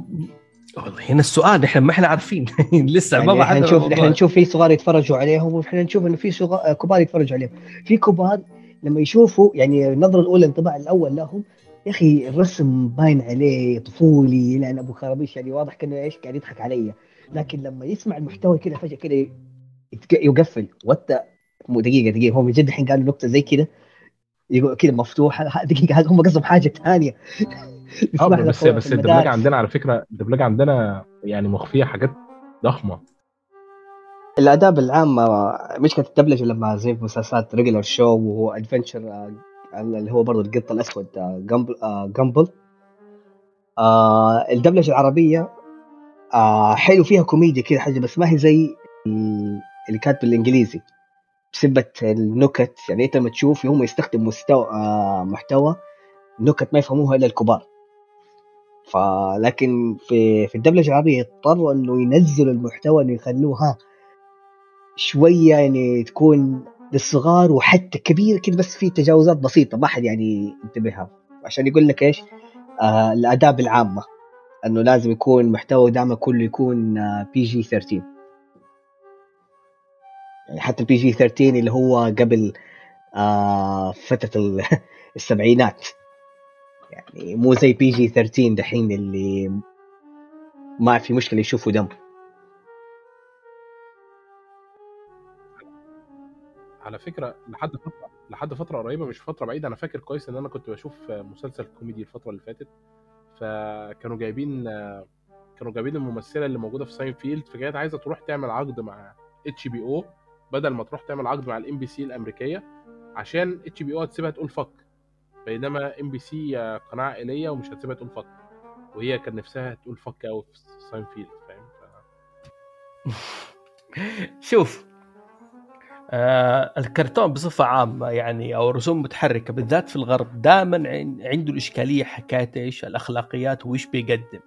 والله هنا السؤال إحنا ما إحنا عارفين. *laughs* لسه يعني ما إحنا حد نشوف إحنا نشوف في صغار يتفرجوا عليهم وإحنا نشوف إنه في صغار كبار يتفرجوا عليهم. في كبار لما يشوفوا يعني النظرة الأولى الانطباع الأول لهم يا أخي الرسم باين عليه طفولي لأنه أبو خرابيش يعني واضح كأنه إيش قاعد يضحك علي. لكن لما يسمع المحتوى كذا فجأة كذا يقفل. What? مو دقيقة دقيقة. هم من جد الحين قالوا نكتة زي كذا يقول كذا مفتوحة. *laughs* دقيقة هم قصدهم حاجة ثانية. آه بس بس الدبلجة عندنا على فكرة الدبلجة عندنا يعني مخفية حاجات ضخمة. الاداب العامه مشكلة الدبلجة لما زي في مسلسلات Regular Show وهو Adventure اللي هو برضه القط الأسود آه، Gumball آه، Gumball آه، الدبلجة العربية آه، حلو فيها كوميديا كذا حاجة بس ما هي زي ال- اللي كانت بالإنجليزي. بسبة النكت يعني أنت لما تشوف هم يستخدموا مستوى آه، محتوى نكت ما يفهموها إلا الكبار. فلكن في في الدبلجة العربية اضطروا إنه ينزلوا المحتوى إنه يخلوه ها شوية يعني تكون للصغار وحتى كبير كده بس في تجاوزات بسيطة ما حد يعني ينتبهها عشان يقول لك إيش؟ آه الأداب العامة. إنه لازم يكون محتوى دعمه كله يكون PG 13 يعني حتى ال PG 13 اللي هو قبل آه فترة ال- *laughs* السبعينات. يعني مو زي PG 13 دحين اللي ما في مشكلة يشوفوا دم. على فكرة لحد فتره لحد فترة قريبة مش فترة بعيدة أنا فاكر كويس إن أنا كنت بشوف مسلسل كوميدي الفترة اللي فاتت. فكانوا جايبين كانوا جايبين الممثلة اللي موجودة في ساينفيلد فكانت عايزة تروح تعمل عقد مع HBO بدل ما تروح تعمل عقد مع ال NBC الأمريكية عشان HBO هتسيبها تقول fuck بينما NBC قناة عائلية ومش هتسيبها تقول fuck وهي كان نفسها تقول fuck قوي في ساينفيلد فاهم. *laughs* شوف آه الكرتون بصفة عامة يعني أو رسوم متحركة بالذات في الغرب دائما عنده الإشكالية حكاية إيش الأخلاقيات وإيش بيقدم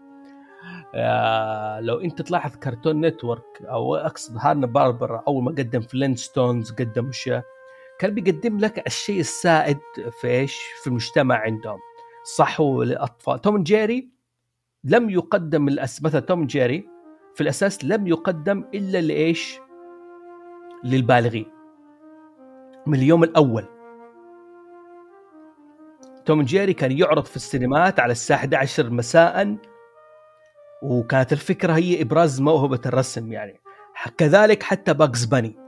آه لو أنت تلاحظ Cartoon Network أو أقصد Hanna Barbera أول ما قدم Flintstones قدم أشياء كان بيقدم لك الشيء السائد في إيش؟ في المجتمع عندهم. صح هو للأطفال. توم جيري لم يقدم الأس... مثلا توم جيري في الأساس لم يقدم إلا لإيش؟ للبالغين. من اليوم الأول. توم جيري كان يعرض في السينمات على الساعة 11 مساء وكانت الفكرة هي إبراز موهبة الرسم يعني. كذلك حتى Bugs Bunny.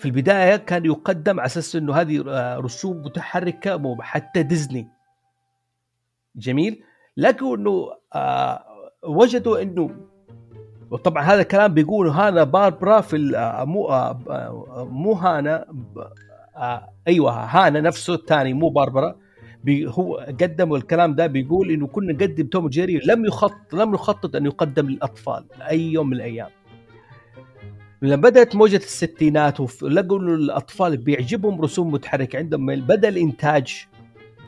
في البداية كان يقدم على أساس إنه هذه رسوم متحركة حتى ديزني. جميل؟ لقوا إنه آه وجدوا إنه وطبعا هذا الكلام بيقول هانا باربرا في مو مو هانا أيوه هانا نفسه الثاني مو باربرا. هو قدم الكلام ده بيقول إنه كنا نقدم توم جيري لم يخطط لم يخطط أن يقدم للأطفال اي يوم من الأيام. لما بدأت موجة الستينات ولقوا الأطفال بيعجبهم رسوم متحركة عندهم بدأ الإنتاج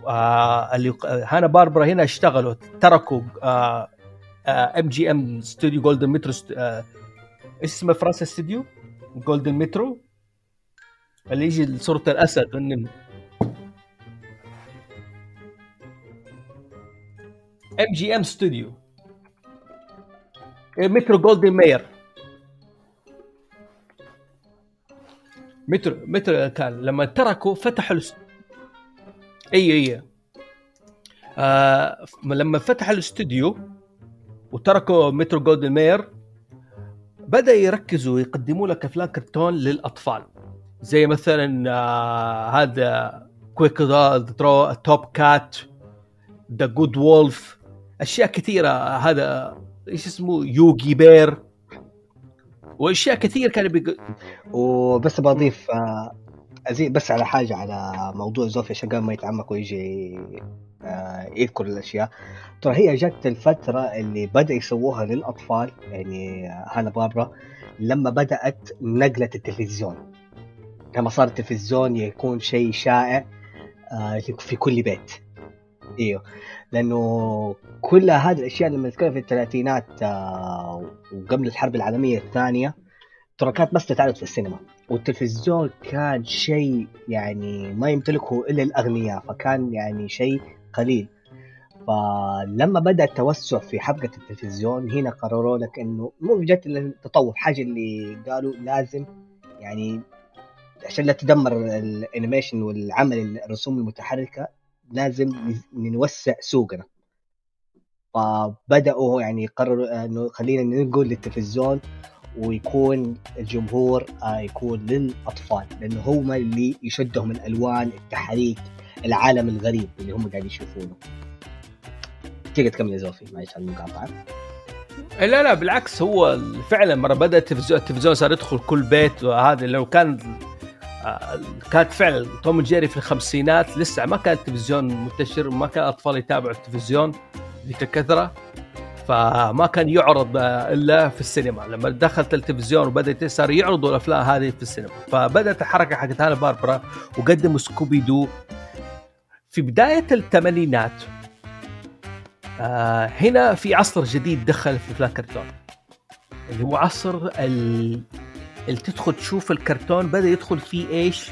آه اللي Hanna-Barbera هنا اشتغلوا تركوا MGM studio Goldwyn Metro إيش اسمه فرنسا استوديو Goldwyn Metro اللي يجي صورة الأسد MGM studio Metro Goldwyn Mayer Metro Metro كان لما تركوا فتحوا الاست... إي إي آه لما فتحوا الاستوديو وتركوا Metro Goldwyn Mayer بدا يركزوا يقدموا لك أفلام كرتون للأطفال. زي مثلا آه هذا Quick Top Cat The Good Wolf أشياء كثيرة. هذا إيش اسمه؟ Yogi Bear وأشياء كثير كان بيق... وبس بضيف آه أزيد بس على حاجة على موضوع زوفي عشان قبل ما يتعمق ويجي آه يذكر الأشياء. ترى هي جت الفترة اللي بدأ يسووها للأطفال يعني Hanna-Barbera لما بدأت نقلة التلفزيون. لما صار التلفزيون يكون شيء شائع آه في كل بيت. أيوه لأنه كل هذه الأشياء لما نتكلم في الثلاثينات آه وقبل الحرب العالمية الثانية ترى كانت بس تتعرض في السينما. والتلفزيون كان شيء يعني ما يمتلكه إلا الأغنياء فكان يعني شيء قليل. فلما بدأ التوسع في حبكة التلفزيون هنا قرروا لك إنه مو جت التطور حاجة اللي قالوا لازم يعني عشان لا تدمر الانيميشن والعمل الرسوم المتحركة لازم نوسع سوقنا. فبدأوا يعني قرروا إنه خلينا ننقل للتلفزيون ويكون الجمهور يكون للأطفال لأنه هم اللي يشدهم الألوان التحريك العالم الغريب اللي هم قاعدين يشوفونه. تقدر تكمل يا زوفي؟ معلش على المقاطعة. لا لا بالعكس هو فعلا مرة بدأ التلفزيون التلفزيون صار يدخل كل بيت وهذا لو كان كانت فعلا Tom Jerry في الخمسينات لسه ما كان التلفزيون منتشر وما كان الاطفال يتابعوا التلفزيون ذيك الكثرة فما كان يعرض إلا في السينما. لما دخلت التلفزيون وبدأت صار يعرضوا الأفلام هذه في السينما. فبدأت الحركة حقت Hanna-Barbera وقدموا Scooby-Doo. في بداية الثمانينات آه هنا في عصر جديد دخل في افلام كرتون اللي هو عصر ال... اللي تدخل تشوف الكرتون بدأ يدخل فيه إيش؟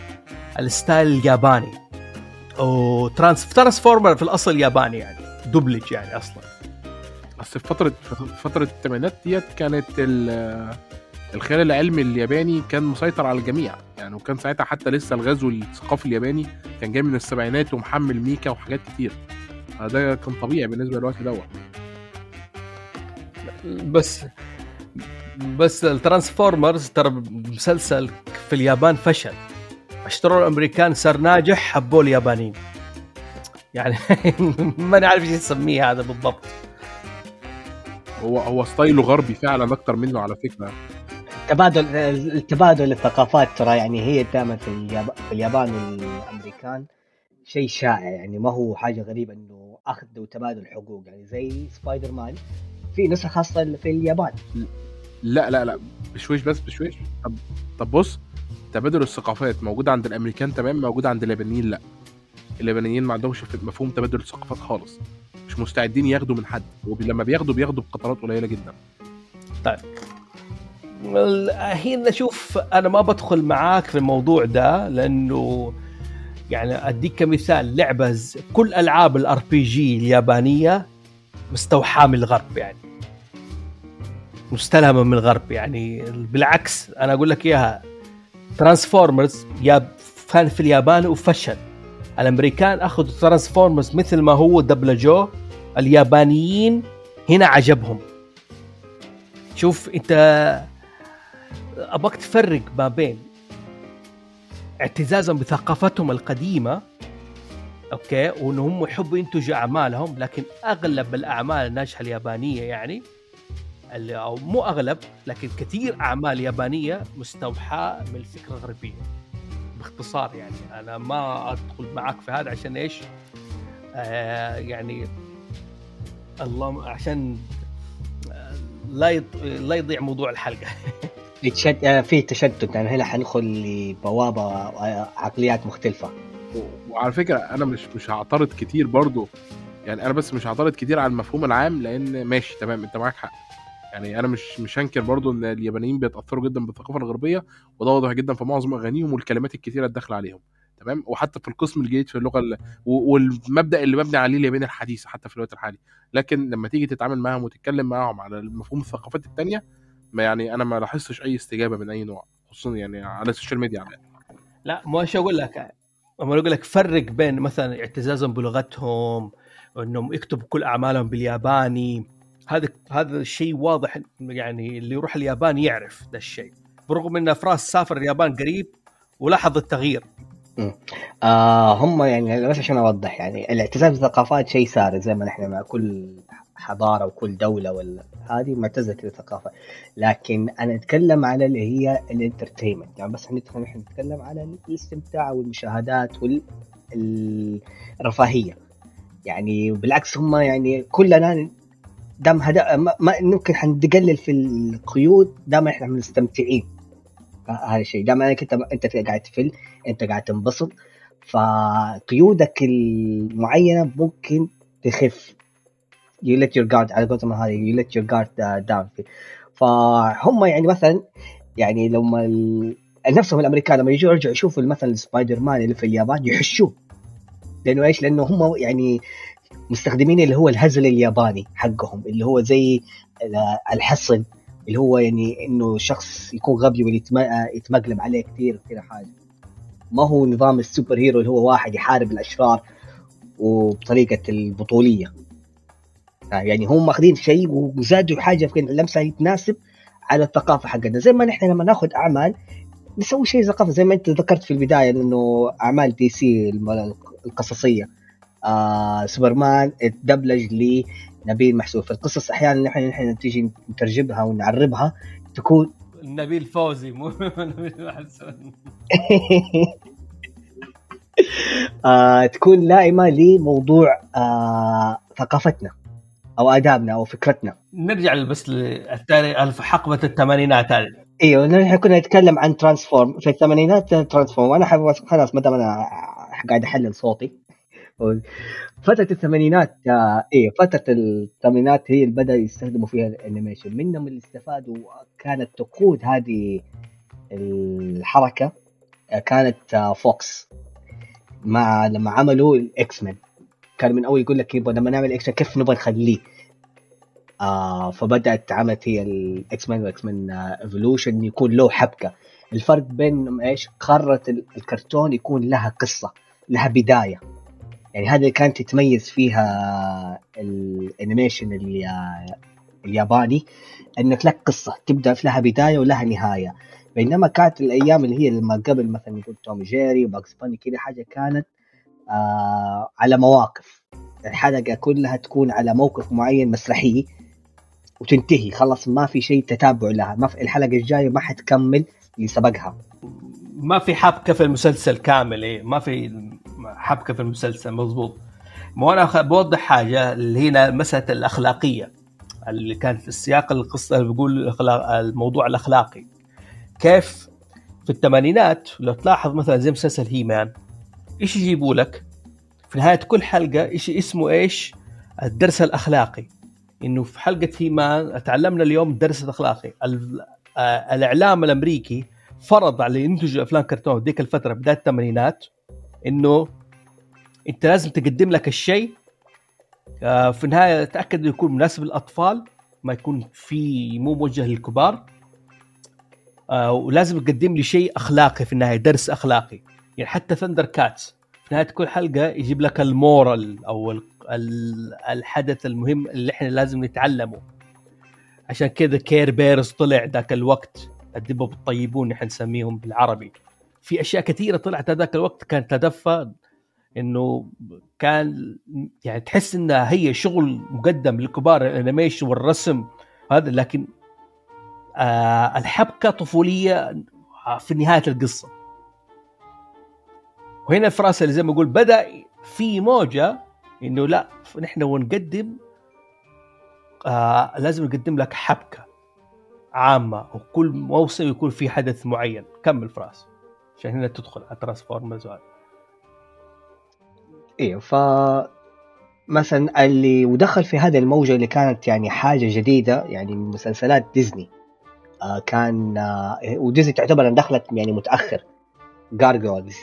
ال style الياباني. أو ترانس Transformer في الأصل ياباني يعني. دوبلج يعني أصلا. أصل في فتره فترة الثمانينات ديت كانت الخيال العلمي الياباني كان مسيطر على الجميع يعني وكان ساعتها حتى لسه الغزو الثقافي الياباني كان جاي من السبعينات ومحمل mecha وحاجات كتير. ده كان طبيعي بالنسبة للوقت دوت. بس بس ال Transformers ترى مسلسل في اليابان فشل. اشتروا الأمريكان صار ناجح حبوه اليابانيين. يعني *laughs* ما نعرف إيش نسميه هذا بالضبط. هو هو style ه غربي فعلا أكتر منه على فكرة. تبادل التبادل الثقافات ترى يعني هي دائما في الياب- في اليابان والأمريكان شيء شائع. يعني ما هو حاجة غريبة إنه اخذ وتبادل حقوق. يعني زي سبايدر مان في نسخة خاصة في اليابان. لا لا لا بشويش بس بشويش. طب طب بص تبادل الثقافات موجود عند الأمريكان تمام موجود عند اليابانيين لا. اليابانيين ما عندهمش مفهوم تبادل الثقافات خالص. مش مستعدين ياخدوا من حد. ولما بياخدوا بياخدوا بقطرات قليلة جدا. طيب. هنا شوف أنا ما بدخل معاك في الموضوع ده لأنه يعني أديك كمثال. لعبة كل ألعاب ال RPG اليابانية مستوحاة من الغرب يعني. مستلهمه من الغرب يعني. بالعكس أنا أقول لك إياها. Transformers ياب كان في اليابان وفشل. الأمريكان أخذوا Transformers مثل ما هو دبلجوه اليابانيين هنا عجبهم. شوف أنت أبغاك تفرق ما بين اعتزازهم بثقافتهم القديمة أوكي وان هم يحبوا ينتجوا أعمالهم لكن أغلب الأعمال الناجحة اليابانية يعني اللي أو مو أغلب لكن كثير أعمال يابانية مستوحاة من الفكرة الغربية. باختصار يعني أنا ما أدخل معك في هذا عشان إيش؟ آه يعني الله عشان آه، لا يض- لا يضيع موضوع الحلقة. *laughs* يتشد... آه، في تشتت يعني هنا حندخل لبوابة آه، عقليات مختلفة. وعلى فكرة أنا مش مش هعترض كتير برضو. يعني أنا بس مش هعترض كتير على المفهوم العام لأن ماشي تمام أنت معاك حق. يعني أنا مش مش هنكر برضو إن اليابانيين بيتأثروا جدا بالثقافة الغربية وده واضح جدا في معظم أغانيهم والكلمات الكتيرة الداخلة عليهم تمام؟ وحتى في القسم الجيد في اللغة ال... و- والمبدأ اللي مبني عليه اليابان الحديثه حتى في الوقت الحالي. لكن لما تيجي تتعامل معاهم وتتكلم معاهم على مفهوم الثقافات التانية ما يعني أنا ما لاحظتش أي استجابة من أي نوع خصوصا يعني على ال social media على لا مش أقول لك؟ أما أقول لك فرق بين مثلا اعتزازهم بلغتهم وإنهم يكتبوا كل أعمالهم بالياباني هذا هذا الشيء واضح يعني اللي يروح اليابان يعرف ده الشيء. برغم إن فراس سافر اليابان قريب ولاحظ التغيير. آه هم يعني بس عشان أوضح يعني الاعتزاز بالثقافات شيء ساري زي ما نحن مع كل حضارة وكل دولة ولا هذه معتزه بالثقافه لكن أنا أتكلم على اللي هي الانترتينمنت. يعني بس ندخل نحن نتكلم على الاستمتاع والمشاهدات والرفاهيه يعني بالعكس هم يعني كلنا دام هدا ما ممكن حنقلل في القيود دام إحنا مستمتعين. هذا الشيء. دام أنك أنت أنت قاعد تفل أنت قاعد تنبسط فقيودك المعينة ممكن تخف. You let your guard على قولتهم هذه you let your guard down. فهم يعني مثلا يعني لما ال... نفسهم الأمريكان لما يجوا يرجعوا يشوفوا مثلا سبايدر مان اللي في اليابان يحشوه. لأنه إيش؟ لأنه هم يعني مستخدمين اللي هو الهزل الياباني حقهم اللي هو زي ال- الحصن اللي هو يعني إنه شخص يكون غبي ويتمقلب عليه كثير كذا حاجة. ما هو نظام ال superhero اللي هو واحد يحارب الأشرار وبطريقة البطولية. يعني هم ماخذين شيء وزادوا حاجة في لمسه تناسب على الثقافة حقتنا زي ما نحن لما ناخذ أعمال نسوي شيء ثقافه زي ما أنت ذكرت في البداية إنه أعمال DC القصصية. آه سوبرمان اتدبلج لنبيل محسوب. في القصص أحيانا نحن نحن تيجي نترجمها ونعربها تكون *laughs* نبيل فوزي مو نبيل حسن آه تكون لائمة لموضوع آه ثقافتنا أو آدابنا أو فكرتنا. نرجع بس للتاريخ حقبة الثمانينات هذه. إيوه نحن كنا نتكلم عن Transform. في الثمانينات Transform. وأنا حابب خلاص ما دام أنا قاعد أحلل صوتي. فترة الثمانينات آه إيه فترة الثمانينات هي اللي بدأ يستخدموا فيها ال animation. منهم اللي استفادوا كانت تقود هذه الحركة آه كانت آه Fox. مع لما عملوا ال X-Men كان من أول يقول لك يبغى لما نعمل X كيف نبغى نخليه؟ آه فبدأت عملت هي ال X-Men و X-Men Evolution يكون له حبكة. الفرق بين إيش؟ ال- الكرتون يكون لها قصة لها بداية. يعني اللي كانت تتميز فيها ال animation اليا- الياباني إنك لك قصة تبدأ لها بداية ولها نهاية. بينما كانت الأيام اللي هي لما قبل مثلا يقول Tom Jerry و Bugs Bunny كذا حاجة كانت آه على مواقف. الحلقة كلها تكون على موقف معين مسرحي وتنتهي خلاص ما في شيء تتابع لها. ما في الحلقة الجاية ما حتكمل اللي سبقها ما في حبكه في المسلسل كامل إيه؟ ما في حبكة في المسلسل مضبوط. مو أنا بوضح حاجة اللي هنا مسألة الأخلاقية اللي كانت في السياق القصة اللي بيقول الموضوع الأخلاقي. كيف في الثمانينات لو تلاحظ مثلا زي مسلسل هيمان إيش يجيبوا لك؟ في نهاية كل حلقة إيش اسمه إيش؟ الدرس الأخلاقي. إنه في حلقة He-Man تعلمنا اليوم الدرس الأخلاقي. ال- آه، الإعلام الأمريكي فرض على اللي ينتجوا أفلام كرتون ذيك الفترة بداية الثمانينات إنه أنت لازم تقدم لك الشيء آه، في النهاية تأكد إنه يكون مناسب للأطفال ما يكون في مو موجه للكبار. آه، ولازم تقدم لي شيء أخلاقي في النهاية درس أخلاقي. يعني حتى ThunderCats في نهايه كل حلقة يجيب لك ال moral أو ال- ال- الحدث المهم اللي إحنا لازم نتعلمه. عشان كذا Care Bears طلع ذاك الوقت الدبب الطيبون نحن نسميهم بالعربي. في أشياء كثيرة طلعت هذاك الوقت كانت هدفها إنه كان يعني تحس إنها هي شغل مقدم للكبار ال animation والرسم هذا لكن آه الحبكة طفولية في نهاية القصة. وهنا الفراس اللي زي ما أقول بدأ في موجة إنه لا نحن ونقدم آه لازم نقدم لك حبكة عامة وكل موسم يكون في حدث معين. كمل فراس عشان هنا تدخل على ترانسفورمرز وهذا. أيوه ف مثلا اللي ودخل في هذه الموجة اللي كانت يعني حاجة جديدة يعني مسلسلات ديزني آه كان آه وديزني تعتبر دخلت يعني متأخر. جارجولز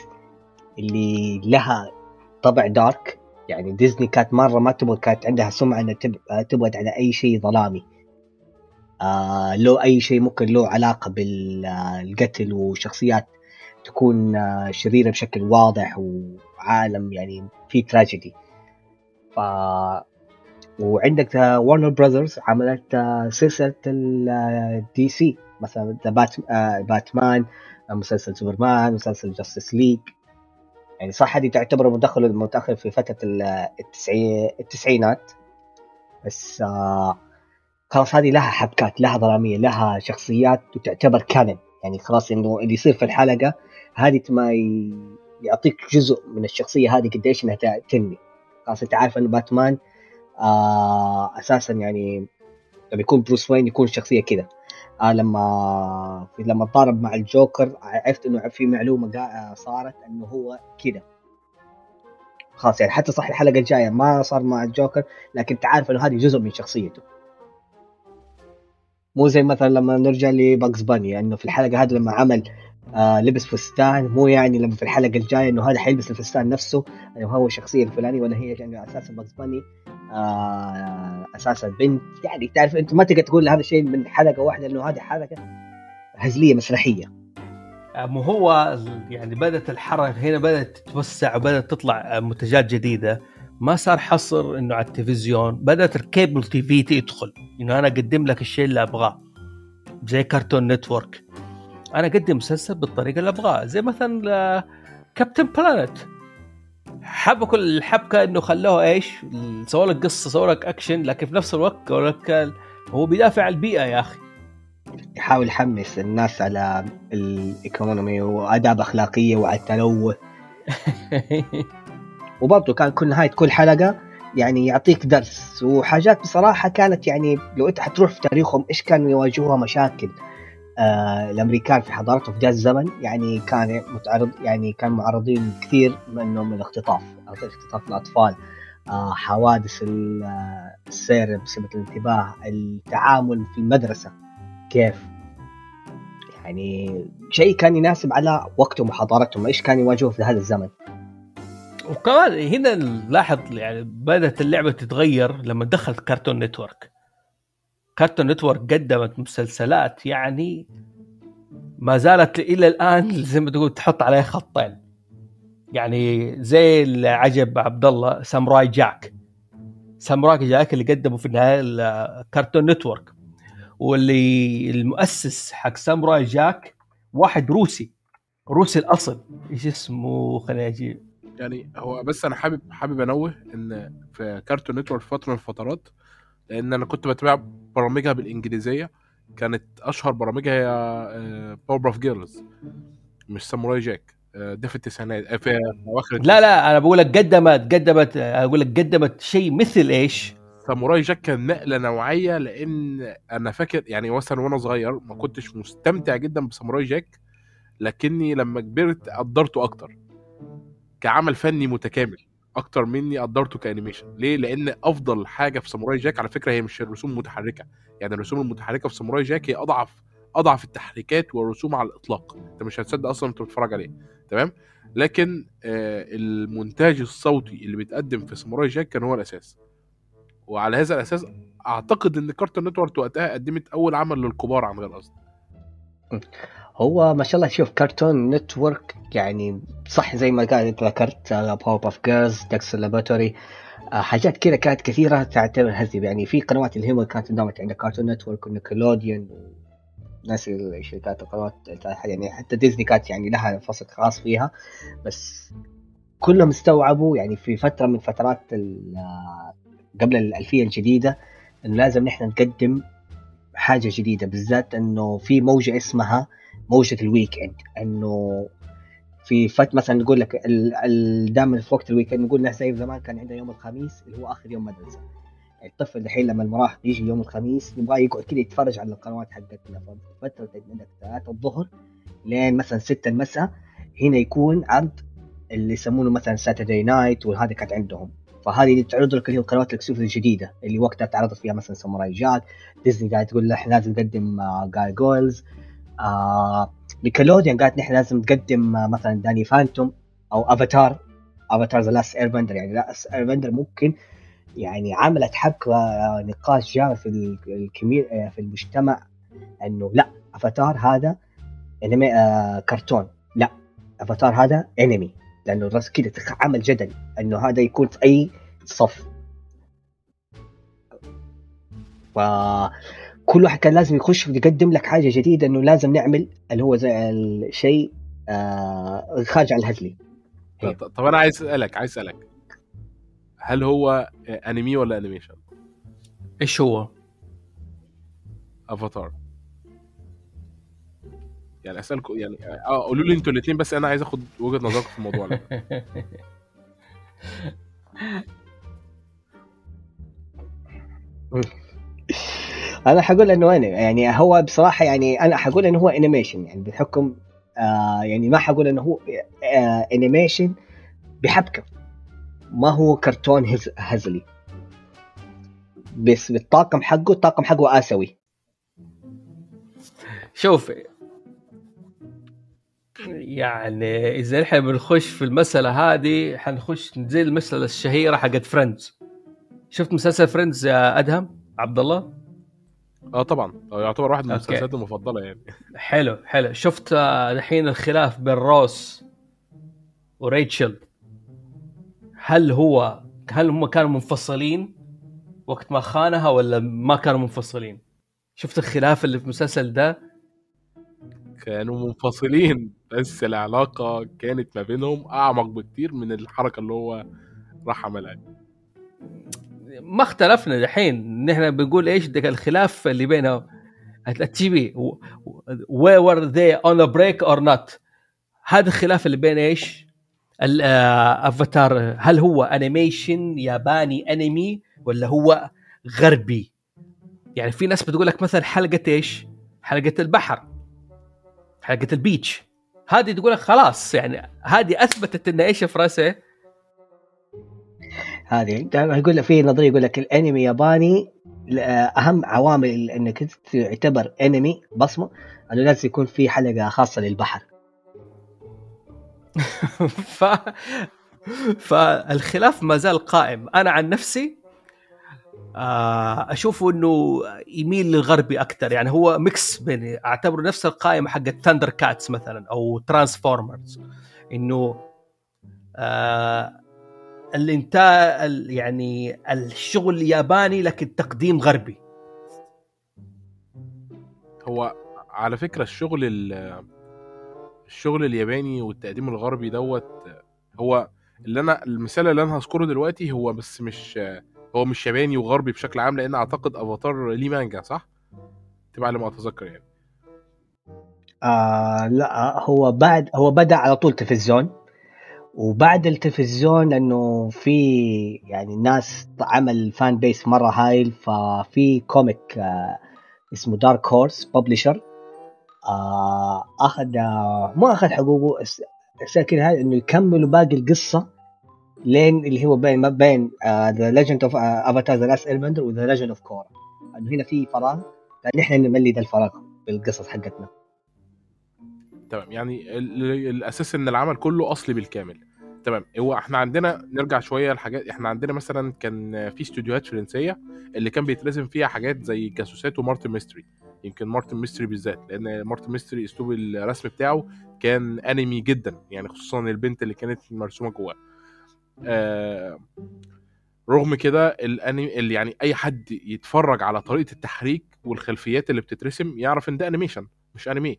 اللي لها طبع دارك يعني ديزني كانت مرة ما تبغى كانت عندها سمعة إنها آه، تبعد عن أي شيء ظلامي. آه له أي شيء ممكن له علاقة بالقتل وشخصيات تكون آه، شريرة بشكل واضح وعالم يعني فيه تراجيدي ف وعندك Warner Brothers عملت آه، سلسلة ال DC مثلا The Bat آه، باتمان آه، مسلسل سوبرمان مسلسل Justice League يعني صح هذه تعتبر مدخل متأخر في فترة ال- التسعي... التسعينات. بس آه خلاص هذه لها حبكات لها ظلامية لها شخصيات وتعتبر canon يعني خلاص إنه اللي يصير في الحلقة هذه ما. يعطيك جزء من الشخصية هذه قديش إنها تنمي. خلاص أنت عارف انه باتمان آه أساسا يعني لما يكون بروس وين يكون شخصية كذا. آه لما لما تضارب مع الجوكر عرفت إنه في معلومة قا- آه، صارت إنه هو كذا. خلاص يعني حتى صح الحلقة الجاية ما صار مع الجوكر لكن أنت عارف إنه هذه جزء من شخصيته. مو زي مثلا لما نرجع لباكس باني إنه في الحلقة هذه لما عمل آه لبس فستان مو يعني لما في الحلقة الجاية إنه هذا حيلبس الفستان نفسه إنه هو الشخصية الفلانية ولا هي يعني أساسا Bugs Bunny آه أساسا بنت. يعني تعرف أنت ما تقدر تقول هذا الشيء من حلقة واحدة انه هذه حلقة هزلية مسرحية. مو هو يعني بدأت الحركة هنا بدأت تتوسع وبدأت تطلع منتجات جديدة. ما صار حصر إنه على التلفزيون بدأت ال cable TV تدخل. إنه أنا أقدم لك الشيء اللي أبغاه. زي Cartoon Network أنا اقدم مسلسل بالطريقة اللي ابغاها زي مثلا Captain Planet حبكوا الحبكة إنه خلوه إيش؟ سووا لك قصة سووا لك اكشن لكن في نفس الوقت لك هو بيدافع عن البيئة يا أخي. يحاول يحمس الناس على ال economy وأداب أخلاقية وعلى التلوث *laughs* وبرضه كان كل نهاية كل حلقة يعني يعطيك درس وحاجات بصراحة كانت يعني لو أنت حتروح في تاريخهم إيش كانوا يواجهوها مشاكل. الأمريكان في حضارتهم في ذا الزمن يعني كان متعرض يعني كان معرضين كثير منه من الاختطاف اختطاف الاطفال آه حوادث آه، السير بسبب الانتباه التعامل في المدرسة كيف؟ يعني شيء كان يناسب على وقتهم وحضارتهم. إيش كان يواجهوه في هذا الزمن؟ وكمان هنا لاحظ يعني بدأت اللعبة تتغير لما دخلت Cartoon Network Cartoon Network قدمت مسلسلات يعني ما زالت إلى الآن *laughs* زي ما تقول تحط عليها خطين. يعني زي اللي عجب عبد الله Samurai Jack. Samurai Jack اللي قدمه في النهاية ال- Cartoon Network واللي المؤسس حق Samurai Jack واحد روسي روسي الأصل. إيش اسمه؟ خليني أجيب يعني هو بس أنا حابب حابب أنوه إن في Cartoon Network فترة من الفترات لأن أنا كنت بتابع برامجها بالإنجليزية. كانت أشهر برامجها هي Powerpuff Girls مش Samurai Jack آه، ده في التسعينات آه، في أواخر لا لا أنا بقول لك قدمت قدمت أقول لك قدمت شيء مثل إيش؟ Samurai Jack كان نقلة نوعية لأن أنا فاكر يعني مثلا وأنا صغير ما كنتش مستمتع جدا ب Samurai Jack لكني لما كبرت قدرته أكتر. كعمل فني متكامل. أكتر مني قدرته ك animation. ليه؟ لأن أفضل حاجة في Samurai Jack على فكرة هي مش الرسوم المتحركة. يعني الرسوم المتحركة في Samurai Jack هي أضعف أضعف التحريكات والرسوم على الإطلاق. أنت مش هتصدق أصلا أنت بتتفرج عليه. تمام؟ لكن آه المونتاج الصوتي اللي بيتقدم في Samurai Jack كان هو الأساس. وعلى هذا الأساس أعتقد إن Cartoon Network وقتها قدمت أول عمل للكبار عن غير قصد. هو ما شاء الله شوف Cartoon Network يعني صح زي ما قال انت ذكرت Powerpuff Girls Dexter Laboratory حاجات كذا كانت كثيرة تعتبر هزب يعني في قنوات اللي هي كانت اندمجت عندك Cartoon Network و Nickelodeon ناس الشركات القنوات يعني حتى ديزني كانت يعني لها فصل خاص فيها. بس كلهم استوعبوا يعني في فترة من فترات قبل الالفيه الجديدة إنه لازم نحن نقدم حاجة جديدة. بالذات إنه في موجة اسمها موجة ال weekend إنه في فت مثلا نقول لك دائما في وقت ال weekend نقول زي زمان كان عندنا يوم الخميس اللي هو آخر يوم مدرسة. الطفل الحين لما المراهق يجي يوم الخميس يبغى يقعد كذا يتفرج على القنوات حقتنا فترة عندك 3 الظهر لين مثلا 6 المساء. هنا يكون عرض اللي يسمونه مثلا Saturday night وهذا كانت عندهم. فهذه اللي تعرض لك اللي هي القنوات ال exclusive الجديدة اللي وقتها تعرضت فيها مثلا Samurai Jack ديزني قاعد تقول إحنا لازم نقدم Gargoyles آه Nickelodeon قالت نحن لازم نقدم آه مثلا Danny Phantom أو Avatar. Avatar The Last Airbender يعني Last Airbender ممكن يعني عملت حق آه نقاش جامد في الكمي آه في المجتمع إنه لا أفاتار هذا إنمي آه كرتون. لا أفاتار هذا إنمي. لأنه الراس كده عمل جدل إنه هذا يكون في أي صف. فكل واحد كان لازم يخش يقدم لك حاجة جديدة إنه لازم نعمل اللي هو زي الشيء آه خارج عن الهزلي طب, طب أنا عايز أسألك عايز أسألك هل هو أنمي ولا انيميشن؟ إيش هو؟ أفاتار يعني اسالكم يعني آه قولوا لي أنتوا الاثنين بس أنا عايز آخد وجهة نظركم في الموضوع ده *laughs* أنا حقول إنه أنمي يعني هو بصراحة يعني أنا حقول إنه هو animation يعني بحكم آه يعني ما حقول إنه هو آه animation بحبكة. ما هو كرتون هز هزلي. بس بالطاقم حقه الطاقم حقه اسيوي شوف يعني إذا إحنا بنخش في المسألة هذه حنخش زي المسألة الشهيرة حقت Friends شفت مسلسل فريندز يا أدهم؟ عبد الله؟ آه طبعا. يعتبر واحد من المسلسلات المفضلة يعني. حلو حلو. شفت الحين الخلاف بين روس وريتشل. هل هو هل هم كانوا منفصلين وقت ما خانها ولا ما كانوا منفصلين؟ شفت الخلاف اللي في المسلسل ده؟ كانوا منفصلين بس العلاقة كانت ما بينهم أعمق بكتير من الحركة اللي هو راح عملها. ما اختلفنا دحين. نحن بنقول إيش ده الخلاف اللي بينهم التي بي were they on break or not هذا الخلاف اللي بين إيش؟ الافاتار هل هو animation ياباني انمي ولا هو غربي؟ يعني في ناس بتقول لك مثلا حلقة إيش؟ حلقة البحر. حلقة ال beach هذه تقول لك خلاص يعني هذه أثبتت إن إيش في رأسه؟ هذه. يقول لك في نظرية يقول لك الأنمي ياباني أهم عوامل إنك تعتبر أنمي بصمة أنه لازم يكون في حلقة خاصة للبحر. *laughs* ف فالخلاف ما زال قائم. أنا عن نفسي اشوفه إنه يميل للغربي أكثر يعني هو mix بين أعتبره نفس القائمة حقت ThunderCats مثلا أو Transformers. إنه آه الانتاج يعني الشغل ياباني لكن تقديم غربي. هو على فكرة الشغل الشغل الياباني والتقديم الغربي دوت هو اللي أنا المثال اللي أنا هذكره دلوقتي هو بس مش هو مش ياباني وغربي بشكل عام لأن أعتقد أفاتار ليه مانجا صح؟ تبع على ما أتذكر يعني. آه لا هو بعد هو بدأ على طول تلفزيون. وبعد التلفزيون إنه في يعني ناس عمل fan base مرة هايل ففي comic آه اسمه Dark Horse publisher أخذ آه ما أخذ حقوقه كده هاي إنه يكملوا باقي القصة لين اللي هو بين ما بين The Legend of Avatar The Last Airbender و The Legend of Korra إنه هنا في فراغ نحن نملي ذا الفراغ بالقصص حقتنا. تمام يعني ال- الأساس إن العمل كله أصلي بالكامل. تمام. هو إحنا عندنا نرجع شوية لحاجات إحنا عندنا مثلا كان في استوديوهات فرنسية اللي كان بيترسم فيها حاجات زي الجاسوسات و Martin Mystery. يمكن Martin Mystery بالذات لأن Martin Mystery أسلوب الرسم بتاعه كان أنمي جدا يعني خصوصا البنت اللي كانت مرسومة جواه. آه رغم كده الأنمي اللي يعني أي حد يتفرج على طريقة التحريك والخلفيات اللي بتترسم يعرف إن ده animation مش انمي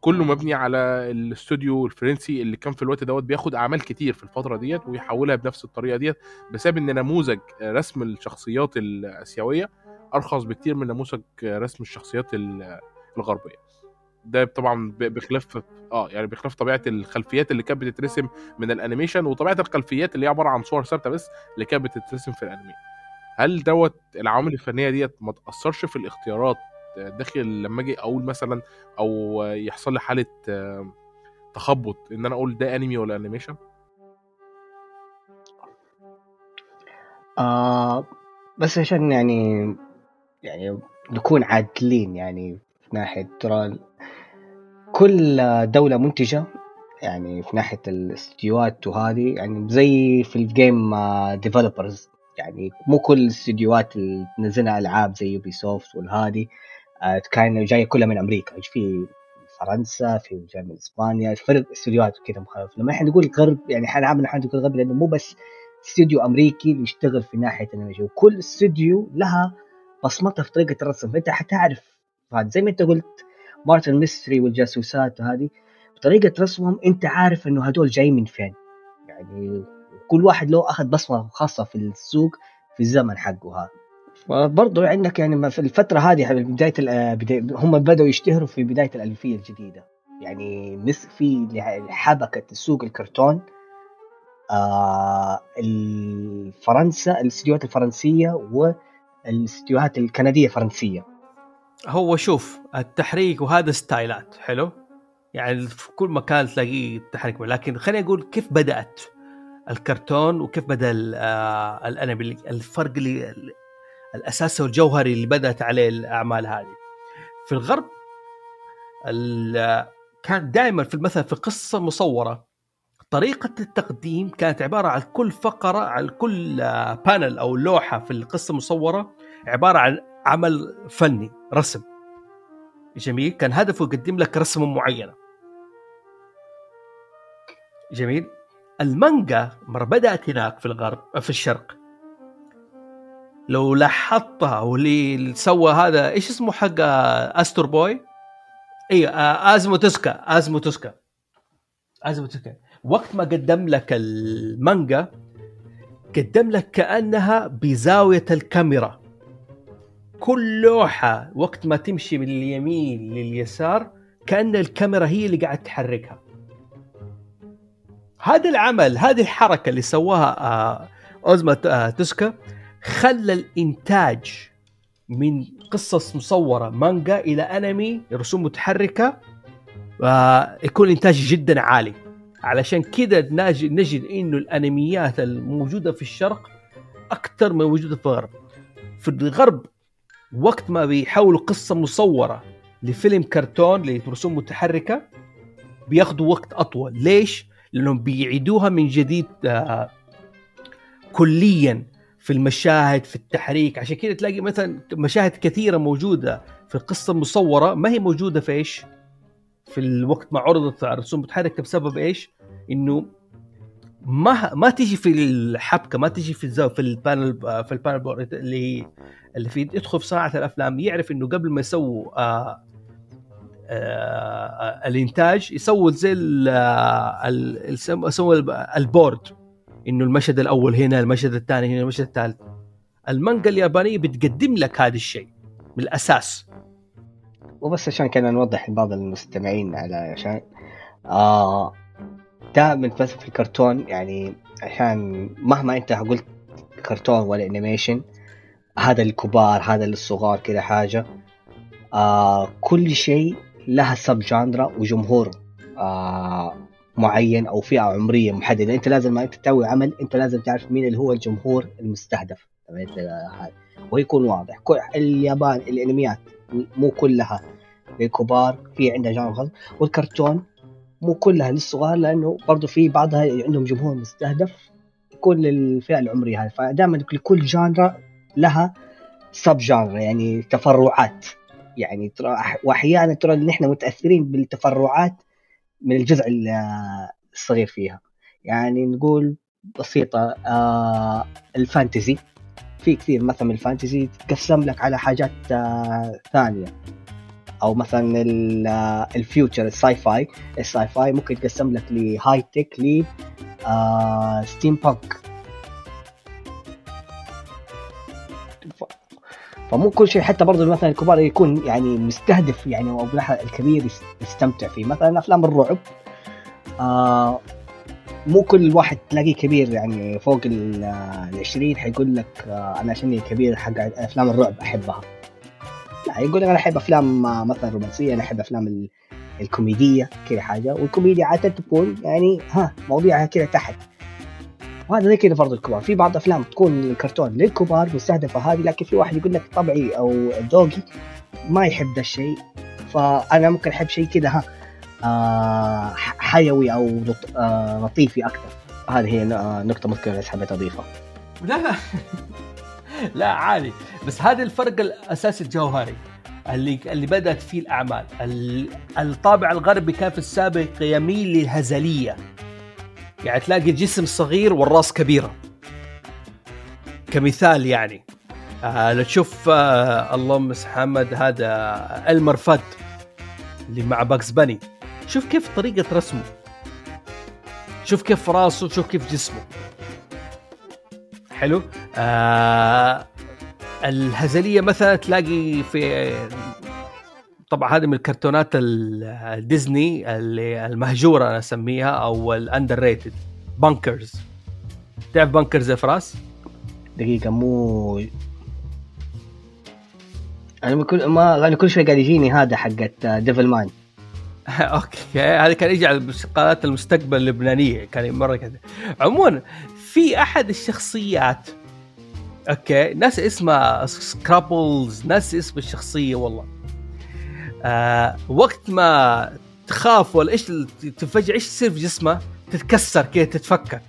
كله مبني على الاستوديو الفرنسي اللي كان في الوقت دوت بياخد أعمال كتير في الفترة ديت ويحولها بنفس الطريقة ديت بسبب إن نموذج رسم الشخصيات الآسيوية أرخص بكتير من نموذج رسم الشخصيات ال- الغربية. ده طبعا بخلاف آه يعني بخلاف طبيعة الخلفيات اللي كانت بتترسم من ال animation وطبيعة الخلفيات اللي هي عبارة عن صور ثابتة بس اللي كانت بتترسم في الأنمي. هل دوت العوامل الفنية ديت ما تأثرش في الاختيارات داخل لما أجي أقول مثلا أو يحصل لي حالة آه، تخبط إن أنا أقول ده أنمي ولا animation آه بس عشان يعني يعني نكون عادلين يعني في ناحية ترى كل دولة منتجة يعني في ناحية الاستديوهات وهذه يعني زي في ال game developers يعني مو كل الاستديوهات اللي تنزلها ألعاب زي Ubisoft والهذه آه، كان جاية كلها من أمريكا. في فرنسا في جاي من إسبانيا فرق استديوهات كذا مختلفه لما إحنا نقول غرب يعني إحنا عامل إحنا نقول غرب لأنه مو بس استوديو أمريكي اللي يشتغل في ناحية ال animation وكل استوديو لها بصمتها في طريقة الرسم. فأنت حتعرف هذا زي ما أنت قلت Martin Mystery والجاسوسات وهذه بطريقة رسمهم أنت عارف إنه هدول جايين من فين. يعني كل واحد له أخذ بصمة خاصة في السوق في الزمن حقه هذا. وبرضه عندك يعني في الفترة هذه في بداية هم بدأوا يشتهروا في بداية الألفية الجديدة. يعني مس في حبكة السوق الكرتون آه الفرنسا الاستديوهات الفرنسية والاستديوهات الكندية الفرنسية هو شوف التحريك وهذا ستايلات حلو؟ يعني في كل مكان تلاقيه التحريك لكن خليني أقول كيف بدأت الكرتون وكيف بدأ آه، الأنمي الفرق اللي الاساسي والجوهري اللي بدأت عليه الأعمال هذه. في الغرب ال- كان دائما في مثلا في قصه مصورة. طريقة التقديم كانت عبارة عن كل فقرة عن كل panel أو لوحة في القصة المصوره عبارة عن عمل فني رسم. جميل؟ كان هدفه يقدم لك رسمه معينة. جميل؟ المانجا مره بدأت هناك في الغرب في الشرق. لو لاحظتها واللي سوى هذا إيش اسمه حق آه، Astro Boy؟ أيوه آه، أوسامو تيزوكا أوسامو تيزوكا. أوسامو تيزوكا. وقت ما قدم لك المانجا قدم لك كأنها بزاوية الكاميرا. كل لوحة وقت ما تمشي من اليمين لليسار كأن الكاميرا هي اللي قاعد تحركها. هذا العمل هذه الحركة اللي سواها آه، اوزما آه، توسكا خلى الإنتاج من قصص مصورة مانجا إلى أنمي رسوم متحركة آه، يكون انتاج جدا عالي. علشان كذا نجد إنه الأنميات الموجودة في الشرق أكثر من موجودة في الغرب. في الغرب وقت ما بيحولوا قصة مصورة لفيلم كرتون لرسوم متحركة بياخذوا وقت أطول. ليش؟ لأنهم بيعيدوها من جديد آه، كليا. في المشاهد في التحريك. عشان كده تلاقي مثلا مشاهد كثيرة موجودة في القصة المصورة. ما هي موجودة في إيش؟ في الوقت ما عرضت الرسوم المتحركه بسبب إيش؟ إنه ما ما تيجي في الحبكة ما تيجي في في ال panel في ال panel board اللي اللي في يدخل في صناعة الأفلام يعرف إنه قبل ما يسووا آه آه، الإنتاج يسووا زي آه، ال b- ال board. إنه المشهد الأول هنا المشهد الثاني هنا المشهد الثالث. المانجا اليابانية بتقدم لك هذا الشيء من الأساس. وبس عشان كذا نوضح لبعض المستمعين على عشان آه دائما بس في الكرتون يعني عشان مهما أنت قلت كرتون ولا animation هذا للكبار هذا للصغار كذا حاجة آه كل شيء لها sub genre وجمهور آه معين أو فئة عمرية محددة. أنت لازم ما أنت تسوي عمل أنت لازم تعرف مين اللي هو الجمهور المستهدف. ويكون واضح. اليابان الأنميات مو كلها للكبار في عندها جانب خاص والكرتون مو كلها للصغار لأنه برضه في بعضها عندهم جمهور مستهدف يكون للفئه العمرية هذه فدائما لكل جانرا لها سب جانرا يعني تفرعات. يعني ترى واحيانا ترى نحن متأثرين بالتفرعات من الجزء ال- الصغير فيها. يعني نقول بسيطة آه ال fantasy. في كثير مثلا من ال fantasy تقسم لك على حاجات آه ثانية. أو مثلا آه، ال future ال sci-fi ال sci-fi ممكن يتقسم لك ل high tech ل آه steampunk فمو كل شيء حتى برضه مثلا الكبار يكون يعني مستهدف يعني أو الكبير يس- يستمتع فيه. مثلا أفلام الرعب آه مو كل واحد تلاقيه كبير يعني فوق ال آه، ال 20 حيقول لك آه أنا عشان كبير حق أفلام الرعب أحبها. لا يقول أنا أحب أفلام آه، مثلا رومانسية أنا أحب أفلام ال- الكوميدية كذا حاجة. والكوميديا عادة تكون يعني ها مواضيعها كذا تحت. وهذا زي كذا برضه الكبار. في بعض أفلام تكون الكرتون للكبار مستهدفة هذه لكن في واحد يقول لك طبعي أو ذوقي ما يحب ذا الشيء فأنا ممكن أحب شيء كذا ها آه حيوي أو آه لطيفي أكثر. هذه هي آه، نقطة مذكرة بس حبيت أضيفها. لا. لا عادي. بس هذا الفرق الأساسي الجوهري اللي اللي بدأت فيه الأعمال. ال- الطابع الغربي كان في السابق يميل للهزلية. يعني تلاقي الجسم صغير والراس كبيرة. كمثال يعني. آه لو تشوف آه اللهم محمد هذا ألمر فد اللي مع باكس بني شوف كيف طريقة رسمه. شوف كيف راسه شوف كيف جسمه. حلو؟ آه الهزلية مثلا تلاقي في طبعا هذه من الكرتونات ال- الديزني اللي المهجورة أنا أسميها أو الاندر ريتد بانكرز تعرف Bonkers يا فراس؟ دقيقة مو أنا كل ما أنا كل شوي قاعد يجيني هذا حقت Devilman *laughs* أوكي. هذا كان يجي على قناة المستقبل اللبنانية. كان مرة كذا. عموما في أحد الشخصيات أوكي ناس اسمها Scribbles ناس اسم الشخصية والله. آه وقت ما تخاف ولا إيش تفجع إيش تصير في جسمه؟ تتكسر كذا تتفكك.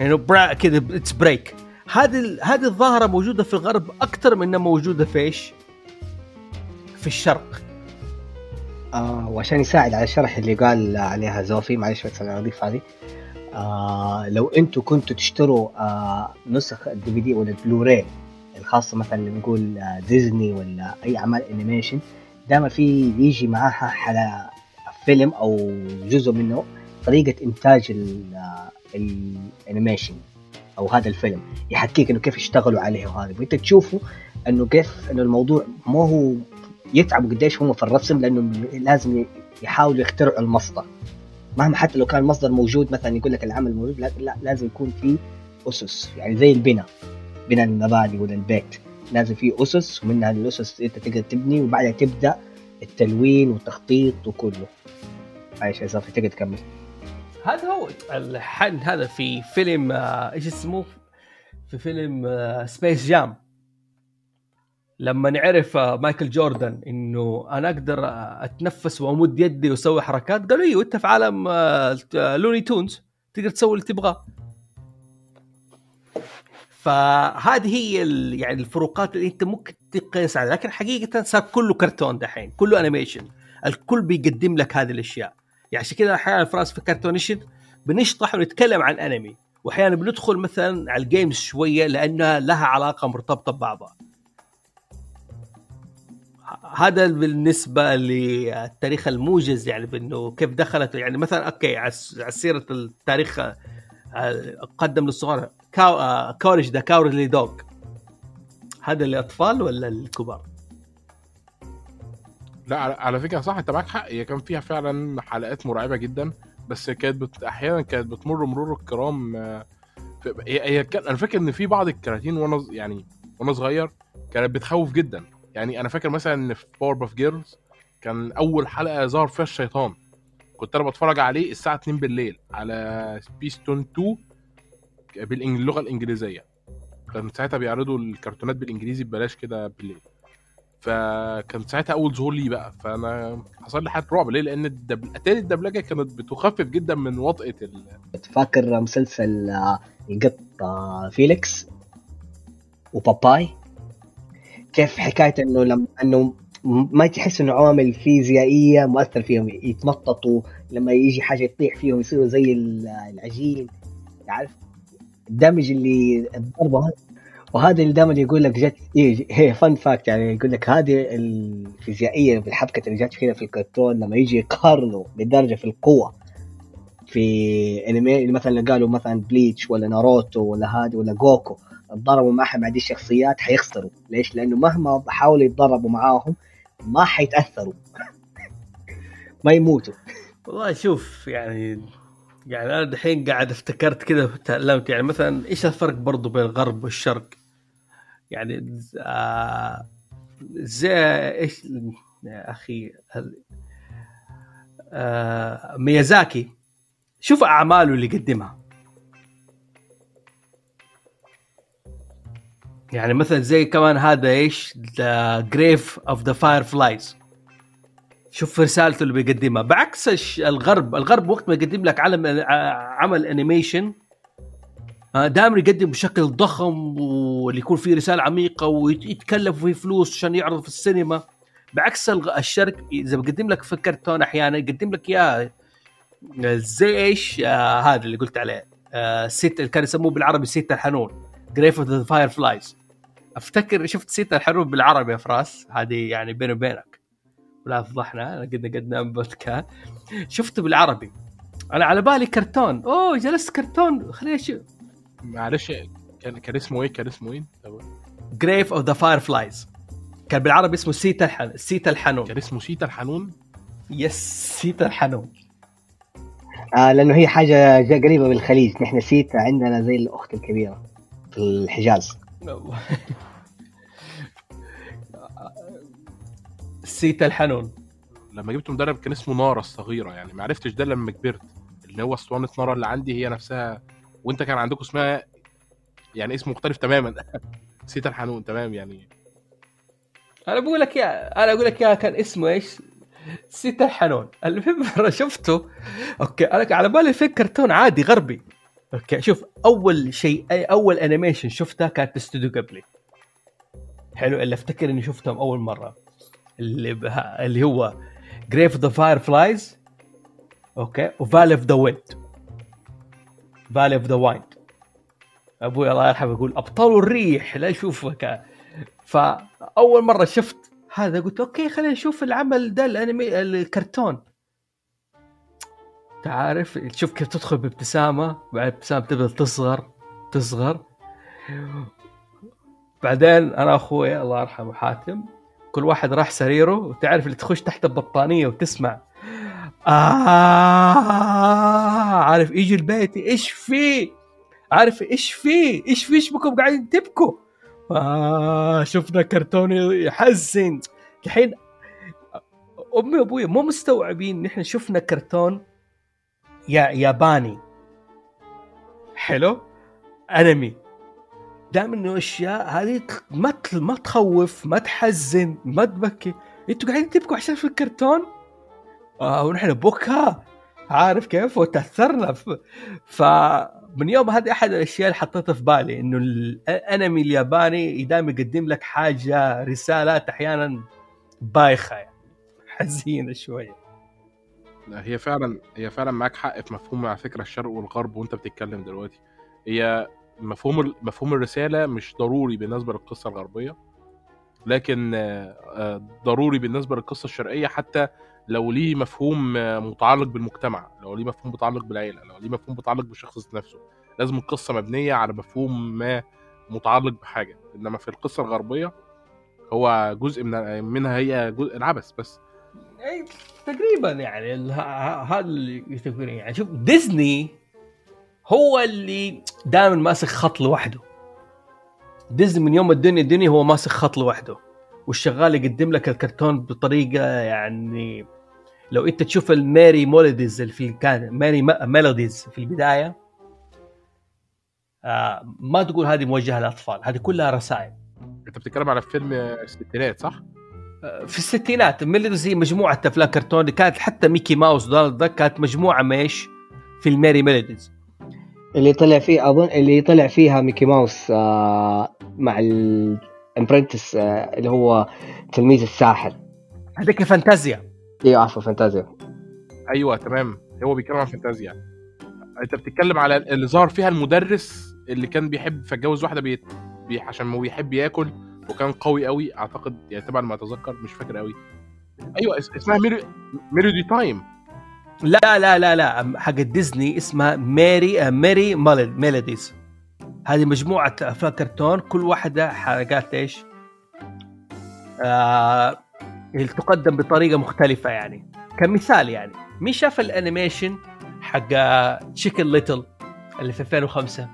يعني برا كذا it's break هذه هذه الظاهرة موجودة في الغرب أكثر من إنها موجودة في إيش؟ في الشرق. آه وعشان يساعد على الشرح اللي قال عليها زوفي معلش بس أنا أضيف هذه. آه لو أنتم كنتوا تشتروا آه نسخ ال DVD ولا البلوراي الخاصة مثلا نقول آه ديزني ولا أي أعمال animation دائما في يجي معاها على فيلم أو جزء منه طريقة إنتاج ال- الانيميشن أو هذا الفيلم يحكيك إنه كيف اشتغلوا عليه وهذا. وأنت تشوفوا إنه كيف إنه الموضوع ما هو يتعبوا قديش هم في الرسم لأنه لازم يحاولوا يخترعوا المصدر. مهما حتى لو كان المصدر موجود مثلا يقول لك العمل موجود لا, لا لازم يكون في أسس يعني زي البناء بناء المباني ولا البيت. لازم في أسس ومنها الأسس أنت تقدر تبني وبعدها تبدأ التلوين والتخطيط وكله. معلش يا صافي تقدر تكمل. هذا هو الحن هذا في فيلم آه، إيش اسمه؟ في فيلم آه، Space Jam لما نعرف آه، مايكل جوردن إنه أنا أقدر آه، أتنفس وأمد يدي وأسوي حركات قالوا أيوه انت في عالم آه، آه، Looney Tunes تقدر تسوي اللي تبغاه. فهذه هي يعني الفروقات اللي أنت ممكن تقيس عليها. لكن حقيقة صار كله كرتون دحين كله animation الكل بيقدم لك هذه الأشياء. يعني عشان كذا أحيانا فراس في Cartoonation بنشطح ونتكلم عن انمي وأحيانا بندخل مثلا على ال games شوية لأنها لها علاقة مرتبطة ببعضها. هذا بالنسبة للتاريخ الموجز يعني بأنه كيف دخلت. يعني مثلا أوكي على سيره التاريخ قدم للصغار. كاو آه، كورج ذا كاورلي دوغ. هذا للاطفال ولا للكبار؟ لا على- فكرة صح أنت معاك حق. هي كان فيها فعلا حلقات مرعبة جدا بس كانت بت... أحيانا كانت بتمر مرور الكرام آه، هي هي كان أنا فاكر إن في بعض الكراتين وأنا يعني وأنا صغير كانت بتخوف جدا. يعني أنا فاكر مثلا إن في Powerpuff Girls كان أول حلقة ظهر فيها الشيطان. كنت أنا بتفرج عليه الساعة 2 بالليل على سبيستون 2 باللغة الإنجليزية. كان ساعتها بيعرضوا الكرتونات بالإنجليزي ببلاش كده بالليل. فكان ساعتها أول ظهور لي بقى. فأنا حصل لي حاله رعب. ليه؟ لأن الدبل... اتاري الدبلجة كانت بتخفف جدا من وطئة ال... فاكر مسلسل آه، القط آه، فيليكس؟ وباباي؟ كيف حكاية إنه لما إنه ما تحس إنه عوامل فيزيائية مؤثر فيهم يتمططوا لما يجي حاجة تطيح فيهم يصيروا زي ال- العجين عارف؟ الدمج اللي الضربة هذا وهذا اللي دائما يقول لك جت إيه fun fact يعني يقول لك هذه الفيزيائية بالحبكة اللي جت كذا في الكرتون لما يجي يقارنوا بالدرجه في القوة في انمي مثلا قالوا مثلا بليتش ولا ناروتو ولا هذا ولا جوكو اتضربوا معهم هذه الشخصيات حيخسروا. ليش؟ لأنه مهما حاولوا يتدربوا معاهم ما حيتأثروا. ما يموتوا. والله شوف يعني يعني أنا دحين قاعد افتكرت كذا وتألمت يعني مثلا إيش الفرق برضو بين الغرب والشرق؟ يعني آه زي إيش يا أخي آه ميازاكي. شوف أعماله اللي قدمها. يعني مثلا زي كمان هذا إيش؟ The Grave of the Fireflies شوف رسالته اللي بيقدمها. بعكس الغرب الغرب وقت ما يقدم لك علم ع- عمل animation دائما يقدم بشكل ضخم واللي يكون فيه رسالة عميقة ويتكلف فيه فلوس عشان يعرض في السينما. بعكس الشرق إذا بيقدم لك في كرتون أحيانا يقدم لك اياه زي إيش؟ آه هذا اللي قلت عليه. آه ست كان يسموه بالعربي ست الحنون. Grave of the Fireflies أفتكر شفت ست الحنون بالعربي يا فراس. هذه يعني بيني وبينك. ولا فضحنا قد قدنا بودكاست. شفته بالعربي. أنا على بالي كرتون. أوه جلست كرتون. خليني أشوف. معلش كان كان اسمه إيه؟ كان اسمه إيه؟ Grave of the Fireflies كان بالعربي اسمه سيتا الحن... سيتا الحنون. كان اسمه سيتا الحنون؟ yes سيتا الحنون. آه لأنه هي حاجة جا قريبة من الخليج. نحن سيتا عندنا زي الأخت الكبيرة في الحجاز. سيتا الحنون. لما جبت مدرب كان اسمه نارا الصغيرة يعني ما عرفتش ده لما كبرت. اللي هو أسطوانة نارا اللي عندي هي نفسها وأنت كان عندكم اسمها يعني اسم مختلف تماما. *laughs* سيتا الحنون تمام يعني. أنا بقول لك يا أنا أقول لك يا كان اسمه إيش؟ سيتا الحنون. المهم *laughs* مره شفته. okay أنا على بالي في كرتون عادي غربي. okay شوف أول شيء أول animation شفتها كانت استوديو قبلي حلو اللي أفتكر إني شفتهم أول مرة. اللي بها اللي هو Grave the Fireflies okay و Valley of the Wind Valley of the Wind أبوي الله يرحمه يقول أبطال الريح لا اشوفك فاول مرة شفت هذا قلت أوكي خلينا نشوف العمل ده الأنمي الكرتون. تعرف تشوف كيف تدخل بابتسامة بعد ابتسامة تبدأ تصغر تصغر. بعدين أنا أخوي الله يرحمه حاتم كل واحد راح سريره وتعرف اللي تخش تحت البطانية وتسمع. آه عارف يجي البيت إيش في؟ عارف إيش في؟ إيش في؟ إيش بكم قاعدين تبكوا؟ آه شفنا كرتون يحزن. الحين أمي وأبوي مو مستوعبين نحن شفنا كرتون ياباني. حلو. أنمي. دائما إنه أشياء هذه ما ما تخوف ما تحزن ما تبكي. أنتوا قاعدين تبكوا عشان في الكرتون؟ آه ونحن بكى عارف كيف؟ وتأثرنا. ف... فمن يوم هذه أحد الأشياء اللي حطيتها في بالي إنه الأنمي الياباني دائما يقدم لك حاجة رسالات أحيانا بايخة يعني. حزينة شوية. لا هي فعلا هي فعلا معاك حق في مفهوم على فكرة الشرق والغرب وأنت بتتكلم دلوقتي. هي مفهوم مفهوم الرسالة مش ضروري بالنسبة للقصة الغربية لكن آه، آه، ضروري بالنسبة للقصة الشرقية حتى لو ليه مفهوم آه، متعلق بالمجتمع لو ليه مفهوم متعلق بالعيلة لو ليه مفهوم متعلق بالشخص نفسه. لازم القصة مبنية على مفهوم ما متعلق بحاجة. إنما في القصة الغربية هو جزء من منها هي جزء العبث بس. إيه، تقريبا يعني هذا اللي يعني. شوف ديزني هو اللي دائما ماسك خط لوحده. ديزني من يوم الدنيا الدنيا هو ماسك خط لوحده والشغال يقدم لك الكرتون بطريقة يعني لو أنت تشوف ال Merrie Melodies اللي في كان Merrie Melodies في البداية آه ما تقول هذه موجهة للأطفال هذه كلها رسائل. أنت بتتكلم على فيلم الستينات صح؟ في الستينات Melodies هي مجموعة أفلام كرتون كانت حتى ميكي ماوس دونالد داك كانت مجموعة مايش في ال Merrie Melodies. اللي طلع فيه أظن اللي طلع فيها ميكي ماوس آه مع ال apprentice آه اللي هو تلميذ الساحر. هذيك فانتازيا. أيوه عفوا فانتازيا. أيوه تمام. هو بيتكلم عن فانتازيا. أنت بتتكلم على اللي ظهر فيها المدرس اللي كان بيحب فاتجوز واحدة بي... بي... عشان هو بيحب ياكل. وكان قوي قوي أعتقد يعني طبعا ما أتذكر مش فاكر قوي. أيوه اس... اسمها Merrie... Melody Time. لا لا لا لا حق ديزني اسمها Merrie آه، Merrie Melod- Melodies. هذه مجموعة أفلام كرتون كل واحدة حلقات إيش؟ آه تقدم بطريقة مختلفة يعني. كمثال يعني مين شاف ال animation حق Chicken Little اللي في 2005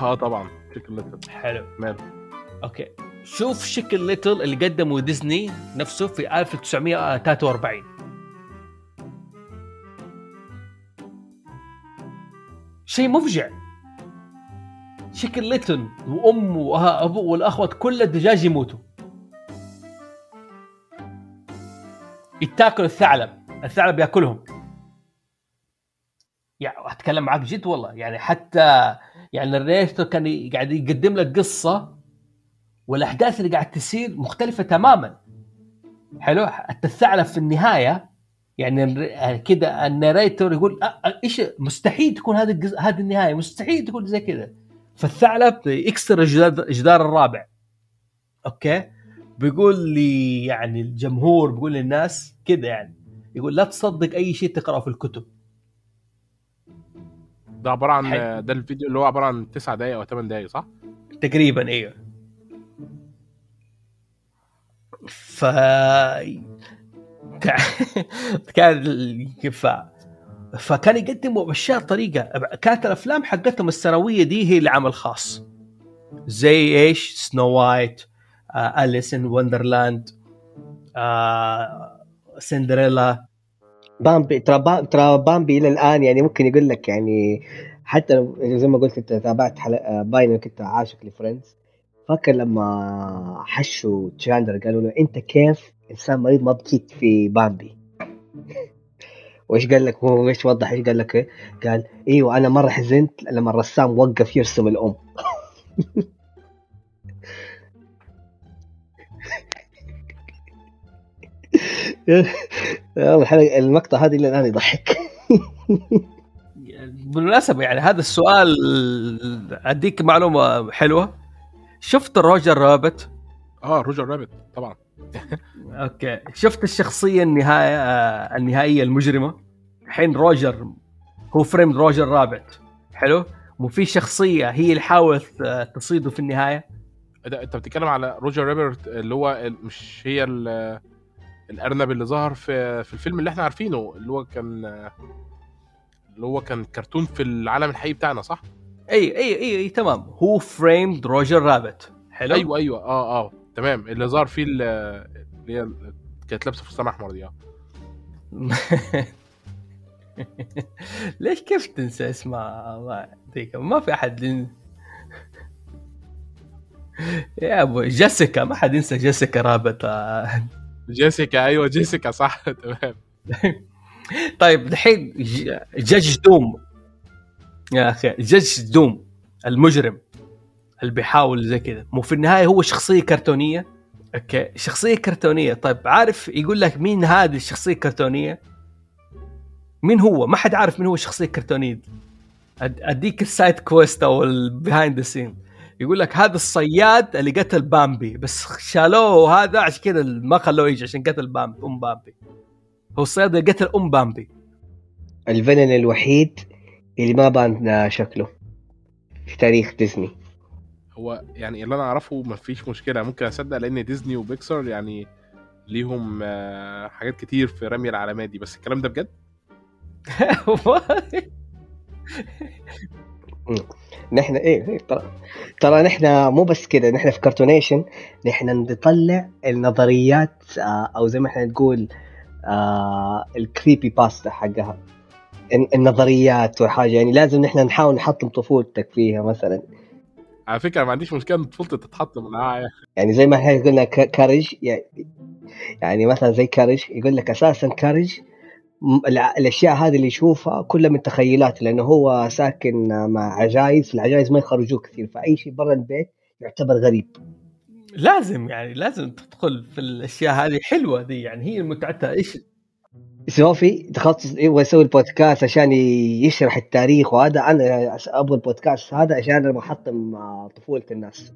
آه طبعا Chicken Little حلو. ماله؟ okay. شوف Chicken Little اللي قدمه ديزني نفسه في 1943 شيء مفجع. Chicken Little وامه وابوه والأخوات كل الدجاج يموتوا. يتاكل الثعلب. الثعلب يأكلهم. يعني أتكلم معك جد والله. يعني حتى يعني ال writer كان قاعد يقدم لك قصة والأحداث اللي قاعد تصير مختلفة تماما. حلو؟ حتى الثعلب في النهاية يعني كده الناريتور يقول إيش مستحيل تكون هذه الجز- هذه النهاية مستحيل تكون زي كذا. فالثعلب يكسر الجدار الجدار الرابع. أوكي؟ بيقول لي يعني الجمهور بيقول للناس كده يعني يقول لا تصدق أي شيء تقرأه في الكتب. ده عبارة عن. ده الفيديو اللي هو عبارة عن 9 دقائق أو 8 دقائق صح؟ تقريبا إيوه. ف كان- كيف فكان يقدموا اشياء طريقة. كانت الأفلام حقتهم السنوية دي هي العمل خاص زي إيش؟ Snow White Alice in Wonderland سندريلا بامبي ترى ترى بامبي إلى الآن يعني ممكن يقول لك يعني حتى زي ما قلت أنت تابعت باين إنك أنت عاشق ل Friends. فاكر لما حشوا تشاندلر قالوا له انت كيف؟ انسان مريض ما بكيت في بامبي. *laughs* وإيش قال لك؟ هو إيش وضح؟ إيش قال لك؟ قال إيوه أنا مرة حزنت لما الرسام وقف يرسم الأم. *laughs* الحلقة المقطع هذه إلى الآن يضحك. *laughs* بالمناسبة يعني هذا السؤال أديك معلومة حلوة. شفت Roger Rabbit؟ آه Roger Rabbit طبعا. okay. شفت الشخصية النهاية آه، النهائية المجرمة؟ الحين Roger Who Framed Roger Rabbit. حلو. وفي شخصية هي اللي حاولت آه، تصيده في النهاية؟ ده أنت بتتكلم على Roger Rabbit اللي هو مش هي ال- الأرنب اللي ظهر في في الفيلم اللي إحنا عارفينه اللي هو كان اللي هو كان كرتون في العالم الحقيقي بتاعنا صح؟ اي اي اي, أي تمام. Who Framed Roger Rabbit حلو؟ أيوه أيوه. آه آه. تمام. اللي ظهر فيه ال- اللي هي كانت لابسة فستان أحمر دي آه. *laughs* ليش كيف تنسى اسمها؟ ما ما في أحد ين- *laughs* يا ابو جيسيكا. ما حد ينسى جيسيكا Rabbit. *laughs* جيسيكا أيوه جيسيكا صح. تمام. طيب الحين Judge Doom يا أخي Judge Doom المجرم اللي بيحاول زي كذا. مو في النهاية هو شخصية كرتونية؟ okay شخصية كرتونية. طيب عارف يقول لك مين هذه الشخصية الكرتونيه مين هو؟ ما حد عارف مين هو الشخصية الكرتونية. أديك ال side quest أو ال behind scene يقول لك هذا الصياد اللي قتل بامبي بس شالوه هذا عشان كذا ما خلوه يجي عشان قتل بامبي أم بامبي. هو الصياد اللي قتل أم بامبي. ال villain الوحيد اللي ما بان شكله في تاريخ ديزني. هو يعني اللي أنا أعرفه مفيش مشكلة ممكن أصدق لأن ديزني وبيكسار يعني ليهم آه، حاجات كتير في رمي العلامات دي. بس الكلام ده بجد؟ *laughs* نحن إيه إيه، ترى ترى نحن مو بس كده نحن في كرتونيشن نحن نطلع النظريات آه، أو زي ما إحنا نقول آه ال creepypasta حقها. النظريات وحاجه يعني لازم نحن نحاول نحطم طفولتك فيها مثلا. على فكرة ما عنديش مشكلة إن طفولتي تتحطم معايا. يعني زي ما إحنا قلنا Courage يعني, يعني مثلا زي Courage يقول لك أساسا Courage الأشياء هذه اللي يشوفها كلها من تخيلاته لأنه هو ساكن مع عجايز العجايز ما يخرجوه كثير فأي شيء برا البيت يعتبر غريب. لازم يعني لازم تدخل في الأشياء هذه حلوة دي يعني هي متعتها إيش سوفي تخصص يبغى يسوي البودكاست عشان يشرح التاريخ وهذا أنا أبغى البودكاست هذا عشان أنا بحطم آه، طفولة الناس.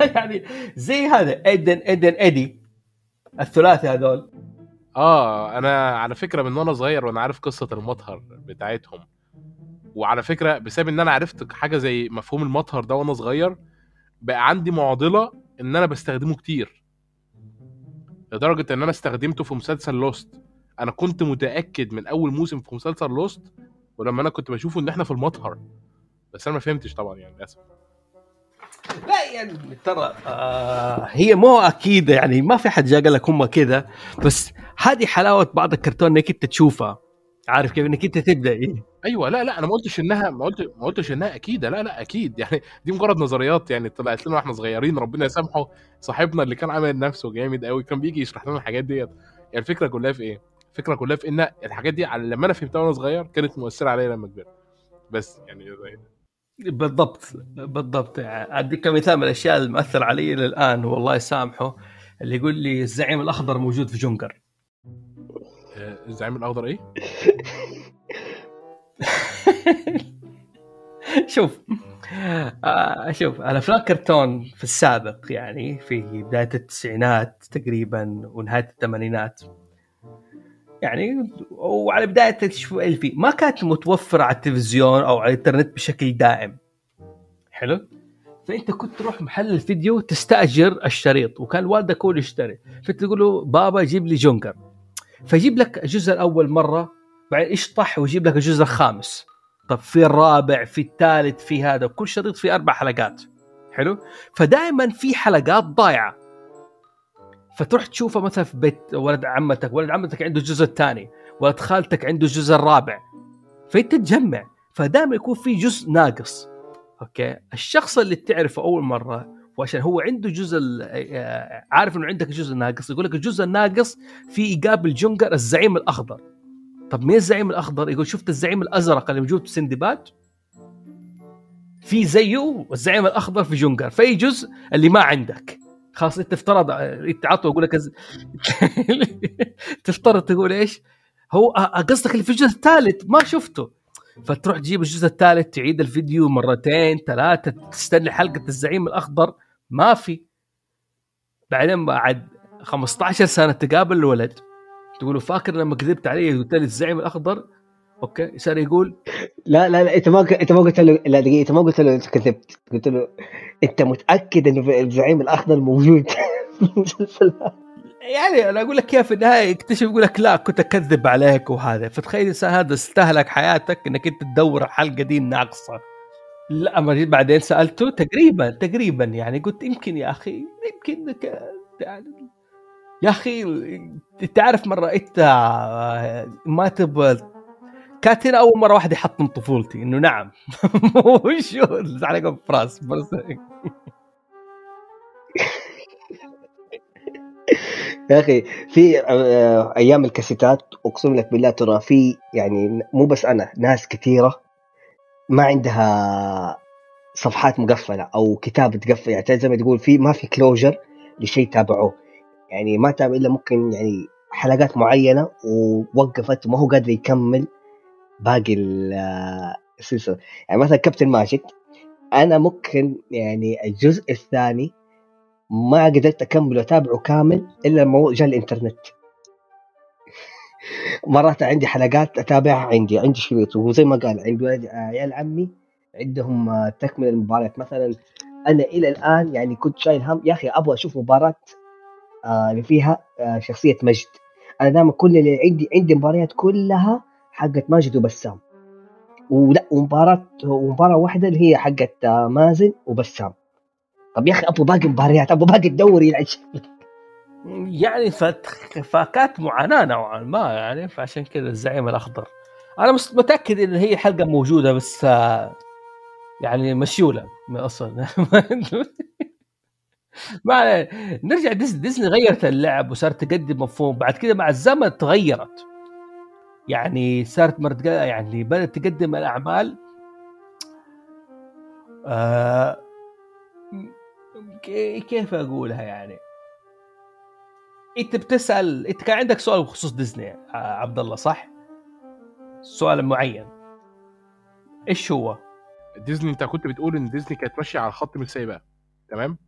*laughs* يعني زي هذا إيدن إيدن إيدي الثلاثي هذول. آه أنا على فكرة من وأنا صغير وأنا عارف قصة المطهر بتاعتهم. وعلى فكرة بسبب إن أنا عرفت حاجة زي مفهوم المطهر ده وأنا صغير بقى عندي معضلة إن أنا بستخدمه كتير. لدرجة إن أنا استخدمته في مسلسل لوست أنا كنت متأكد من أول موسم في مسلسل لوست ولما أنا كنت بشوفه إن إحنا في المطهر. بس أنا ما فهمتش طبعا يعني للأسف. لا يعني ترى آه هي مو أكيد يعني ما في حد جا قال لك هم كذا بس هذه حلاوة بعض الكرتون إنك أنت تشوفها. عارف كيف؟ إنك أنت تبدأ. إيه؟ أيوه لا لا أنا ما قلتش إنها ما قلت ما قلتش إنها أكيدة لا لا أكيد. يعني *laughs* دي مجرد نظريات يعني طلعت لنا وإحنا صغيرين ربنا يسامحه صاحبنا اللي كان عامل نفسه جامد قوي كان بيجي يشرح لنا الحاجات ديت. يعني الفكرة كلها في إيه؟ الفكرة كلها في إن الحاجات دي على- لما أنا فهمتها وأنا صغير كانت مؤثرة عليا لما كبرت. بس يعني زي بالضبط بالضبط. اديك مثال من الأشياء المؤثر علي للآن والله يسامحه اللي يقول لي الزعيم الأخضر موجود في جونجر. آه، الزعيم الأخضر إيه؟ *laughs* *laughs* شوف آه شوف أنا افلام كرتون في السابق يعني في بداية التسعينات تقريبا ونهاية الثمانينات يعني وعلى بداية الفي ما كانت متوفرة على التلفزيون أو على الإنترنت بشكل دائم. حلو؟ فأنت كنت تروح محل الفيديو تستأجر الشريط وكان والدك هو اللي يشتري. فتقول له بابا جيب لي جونجر. فيجيب لك الجزء الأول مرة بعدين يشطح ويجيب لك الجزء الخامس. طب في الرابع في الثالث في هذا. كل شريط فيه أربع حلقات. حلو؟ فدائما في حلقات ضايعة. فتروح تشوفها مثلا في بيت ولد عمتك. ولد عمتك عنده الجزء الثاني. ولد خالتك عنده الجزء الرابع. فانت تجمع فدائما يكون في جزء ناقص. okay؟ الشخص اللي تعرفه أول مرة وعشان هو عنده جزء آه، عارف إنه عندك جزء ناقص. يقول لك الجزء الناقص في يقابل جونجر الزعيم الأخضر. طب مين الزعيم الأخضر؟ يقول شفت الزعيم الأزرق اللي موجود في سندباد؟ في زيه الزعيم الأخضر في جونجر. في جزء؟ اللي ما عندك. خلاص إنت افترض إنت عطوا أقول لك *laughs* تفترض تقول إيش؟ هو قصدك اللي في الجزء الثالث ما شفته. فتروح تجيب الجزء الثالث تعيد الفيديو مرتين ثلاثة تستنى حلقة الزعيم الأخضر. ما في. بعدين بعد 15 سنة تقابل الولد. تقول له فاكر لما كذبت علي قلت لي الزعيم الأخضر؟ أوكي. صار يقول لا لا لا إنت ما إنت ما قلت له لا دقيقة إنت ما قلت له أنت كذبت. قلت له أنت متأكد انه الزعيم الأخضر موجود؟ *laughs* يعني أنا أقول لك كيف في النهاية يكتشف يقول لك لا كنت أكذب عليك وهذا. فتخيل الانسان هذا استهلك حياتك إنك أنت تدور الحلقة دي ناقصة. لا جيت بعدين سألته تقريبا تقريبا يعني قلت يمكن يا أخي يمكن يعني يا أخي انت عارف مرة أنت ما تبغى كانت هنا أول مرة واحد يحطم طفولتي إنه نعم. *laughs* وشو الحلقة براس بس. يا أخي في آه، أيام الكاسيتات أقسم لك بالله ترى في يعني مو بس أنا ناس كثيرة ما عندها صفحات مقفلة أو كتاب تقفل يعني زي ما تقول في ما في كلوجر لشيء تابعوه. يعني ما تابع إلا ممكن يعني حلقات معينة ووقفت وما هو قادر يكمل باقي آه، السلسلة. يعني مثلا كابتن ماجد أنا ممكن يعني الجزء الثاني ما قدرت أكمل وأتابعه كامل إلا لما جاء الإنترنت. *laughs* مرات عندي حلقات أتابعها عندي عندي شريط وزي ما قال عند ولد عيال عمي عندهم آه، تكمل المباريات مثلا أنا إلى الآن يعني كنت شايل هم يا أخي أبغى أشوف مباراة آه، اللي فيها آه، شخصية مجد أنا دائما كل اللي عندي عندي مباريات كلها حقت ماجد وبسام. ولا ومباراة ومباراة واحدة اللي هي حقت آه، مازن وبسام. طب يا أخي أبغى باقي مباريات أبغى باقي الدوري يعني فت- فكانت معاناة نوعا ما يعني فعشان كذا الزعيم الأخضر. أنا متأكد إن هي حلقة موجودة بس آه، يعني مشيولة من أصلا *laughs* ما. نرجع ديزني ديزني غيرت اللعب وصارت تقدم مفهوم بعد كده مع الزمن تغيرت يعني صارت مرت يعني بدأت تقدم الأعمال آه كي- كيف أقولها يعني أنت بتسأل أنت كان عندك سؤال بخصوص ديزني يا عبد الله صح؟ سؤال معين إيش هو؟ ديزني أنت كنت بتقول إن ديزني كانت ماشية على الخط مش سايباه تمام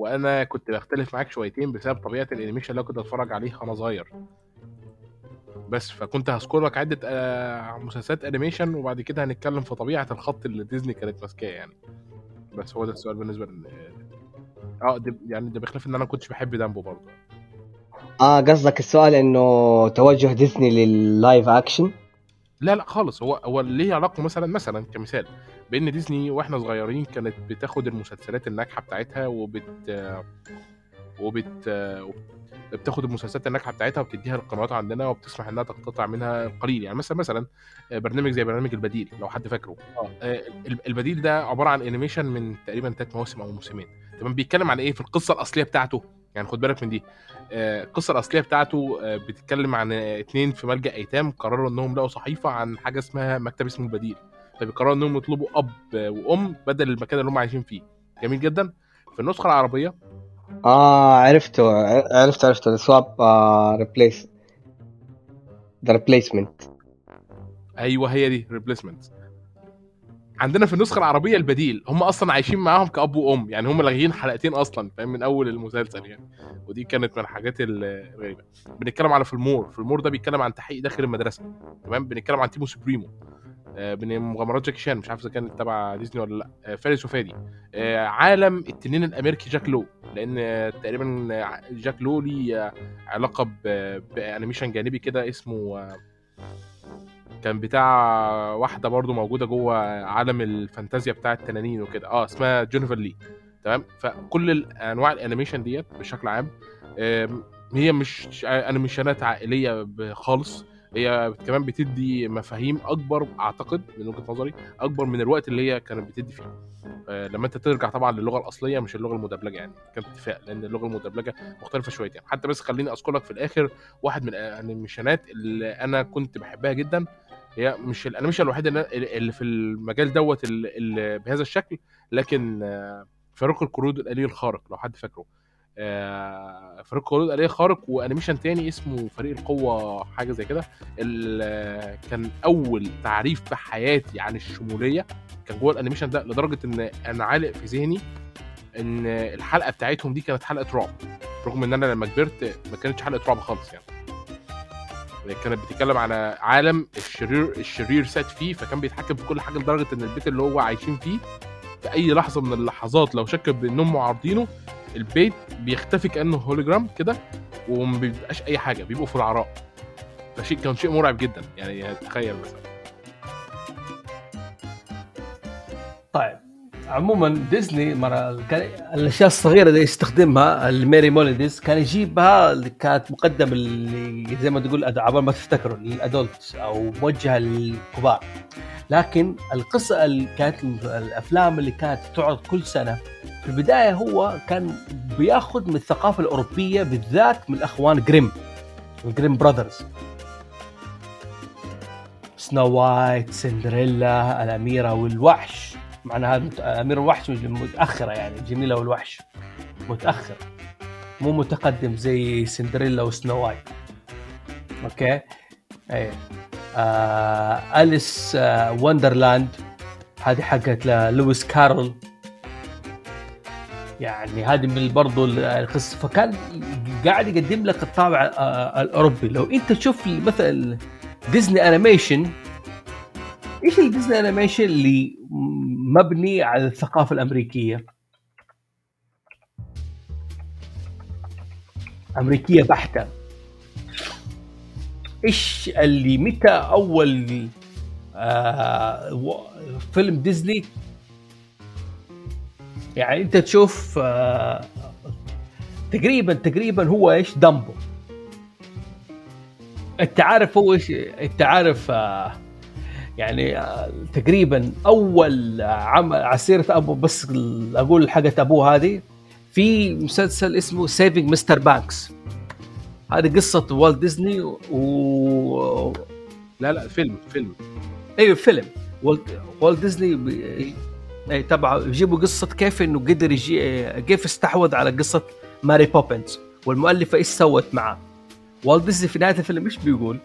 وأنا كنت بختلف معاك شويتين بسبب طبيعة ال animation اللي كنت اتفرج عليه وأنا صغير. بس فكنت هذكر لك عدة آه، مسلسلات animation وبعد كده هنتكلم في طبيعة الخط اللي ديزني كانت ماسكاه يعني. بس هو ده السؤال بالنسبة لل آه ده يعني ده بخلاف إن أنا ما كنتش بحب دامبو برضه. آه قصدك السؤال إنه توجه ديزني لل live action لا لا خالص. هو هو ليه علاقة مثلا مثلا كمثال بان ديزني وإحنا صغيرين كانت بتاخد المسلسلات الناجحة بتاعتها وبت وبت بتاخد المسلسلات الناجحة بتاعتها وبتديها للقنوات عندنا وبتسمح إنها تقتطع منها القليل يعني مثلا مثلا برنامج زي برنامج البديل لو حد فاكره. آه، البديل ده عبارة عن animation من تقريبا ثلاث مواسم أو موسمين. تمام؟ بيتكلم عن إيه؟ في القصة الأصلية بتاعته. يعني خد بالك من دي. آه، القصة الأصلية بتاعته آه، بتتكلم عن آه، اتنين في ملجأ أيتام قرروا إنهم لقوا صحيفة عن حاجة اسمها مكتب اسمه البديل. فبيقرروا إنهم يطلبوا أب وأم بدل المكان اللي هم عايشين فيه. جميل جدا. في النسخة العربية؟ آه عرفته عرفت عرفته swap آه replace the replacement أيوه هي دي replacement عندنا في النسخة العربية البديل هم أصلا عايشين معاهم كأب وأم يعني هم لاغيين حلقتين أصلا فاهم؟ من أول المسلسل يعني. ودي كانت من الحاجات الغريبه بنتكلم على فيلمور فيلمور ده بيتكلم عن تحقيق داخل المدرسة تمام؟ بنتكلم عن تيمو سوبريمو. من مغامرات جاكي شان مش عارف إذا كانت تبع ديزني ولا لأ. آه، فارس وفادي. آه، عالم التنين الأمريكي جاك لو لأن آه، تقريبا آه، جاك لو ليه آه، علاقة ب animation جانبي كده اسمه آه، كان بتاع واحدة برضو موجودة جوه عالم الفانتازيا بتاع التنانين وكده. آه اسمها جونيبر لي. تمام؟ فكل أنواع ال animation ديت بشكل عام هي مش animation ات عائلية خالص. هي كمان بتدي مفاهيم أكبر أعتقد من وجهة نظري أكبر من الوقت اللي هي كانت بتدي فيه. آه، لما أنت ترجع طبعا للغة الأصلية مش اللغة المدبلجة يعني كان اتفاق لأن اللغة المدبلجة مختلفة شويتين حتى بس خليني اذكر لك في الآخر واحد من ال animation ات اللي أنا كنت بحبها جدا. هي مش ال animation الوحيده اللي في المجال دوت اللي- بهذا الشكل لكن آه، فريق القرود الالي الخارق لو حد فاكره. فريق القرود الالي الخارق و animation تاني اسمه فريق القوة حاجة زي كده. ال- كان أول تعريف في حياتي عن الشمولية كان جوه ال animation ده لدرجة إن أنا عالق في ذهني إن الحلقة بتاعتهم دي كانت حلقة رعب. رغم إن أنا لما كبرت ما كانتش حلقة رعب خالص يعني. كانت بتتكلم على عالم الشرير الشرير سات فيه فكان بيتحكم في كل حاجة لدرجة إن البيت اللي هو عايشين فيه في أي لحظة من اللحظات لو شك بإنهم معارضينه البيت بيختفي كأنه هولوجرام كده وما بيبقاش أي حاجة بيبقوا في العراء فشيء كان شيء مرعب جدا يعني تخيل مثلا. طيب. عموما ديزني مرة كان الأشياء الصغيرة دي يستخدمها الميري موليديز كان يجيبها اللي كانت مقدمة اللي زي ما تقول عبال ما تفتكروا للادولت أو موجهة للكبار. لكن القصة اللي كانت الأفلام اللي كانت تعرض كل سنة في البداية هو كان بياخذ من الثقافة الأوروبية بالذات من الأخوان جريم ال Grimm Brothers. Snow White سندريلا الأميرة والوحش. معناها أمير الوحش متأخرة يعني جميلة والوحش. متأخر. مو متقدم زي سندريلا و Snow White. okay؟ إيه. آه Alice آه Wonderland. هذه حقت لويس كارول. يعني هذه من برضو القصة فكان قاعد يقدم لك الطابع آه، الأوروبي. لو أنت تشوف مثلا ديزني animation إيش الديزني animation اللي مبني على الثقافة الأمريكية؟ أمريكية بحتة. إيش اللي متى أول آه فيلم ديزني؟ يعني أنت تشوف آه تقريبا تقريبا هو إيش؟ دمبو أنت عارف هو إيش؟ أنت عارف آه يعني آه تقريبا أول عمل عسيرة أبو بس أقول حاجة أبوه هذه في مسلسل اسمه سيفنج مستر بانكس هذه قصة والت ديزني و لا لا فيلم فيلم. أيوه فيلم. والت, ديزني بي... اي تبع يجيبوا قصة كيف إنه قدر يجي كيف استحوذ على قصة ماري بوبنز والمؤلفة إيش سوت معاه. والت ديزني في نهاية الفيلم إيش بيقول؟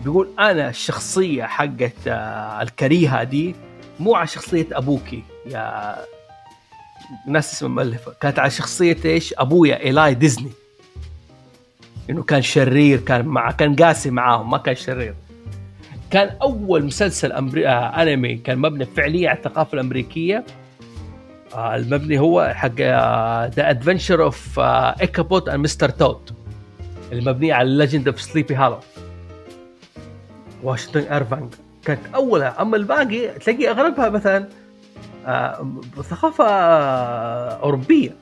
بيقول أنا الشخصية حقت آه، الكريهة دي مو على شخصية أبوكي. يا ناس اسم المؤلفه كانت على شخصية إيش؟ أبويا إيلاي ديزني. إنه كان شرير كان مع كان قاسي معاهم ما كان شرير. كان أول مسلسل أمري... آه أنمي كان مبني فعليا على الثقافة الأمريكية. آه المبني هو حق ذا ادفنشر اوف ايكابوت اند مستر توت المبنيه على الليجند اوف سليبي هالو واشنطن ايرفانج كانت أولها. أما الباقي تلاقي أغلبها مثلا آه ثقافة آه أوروبية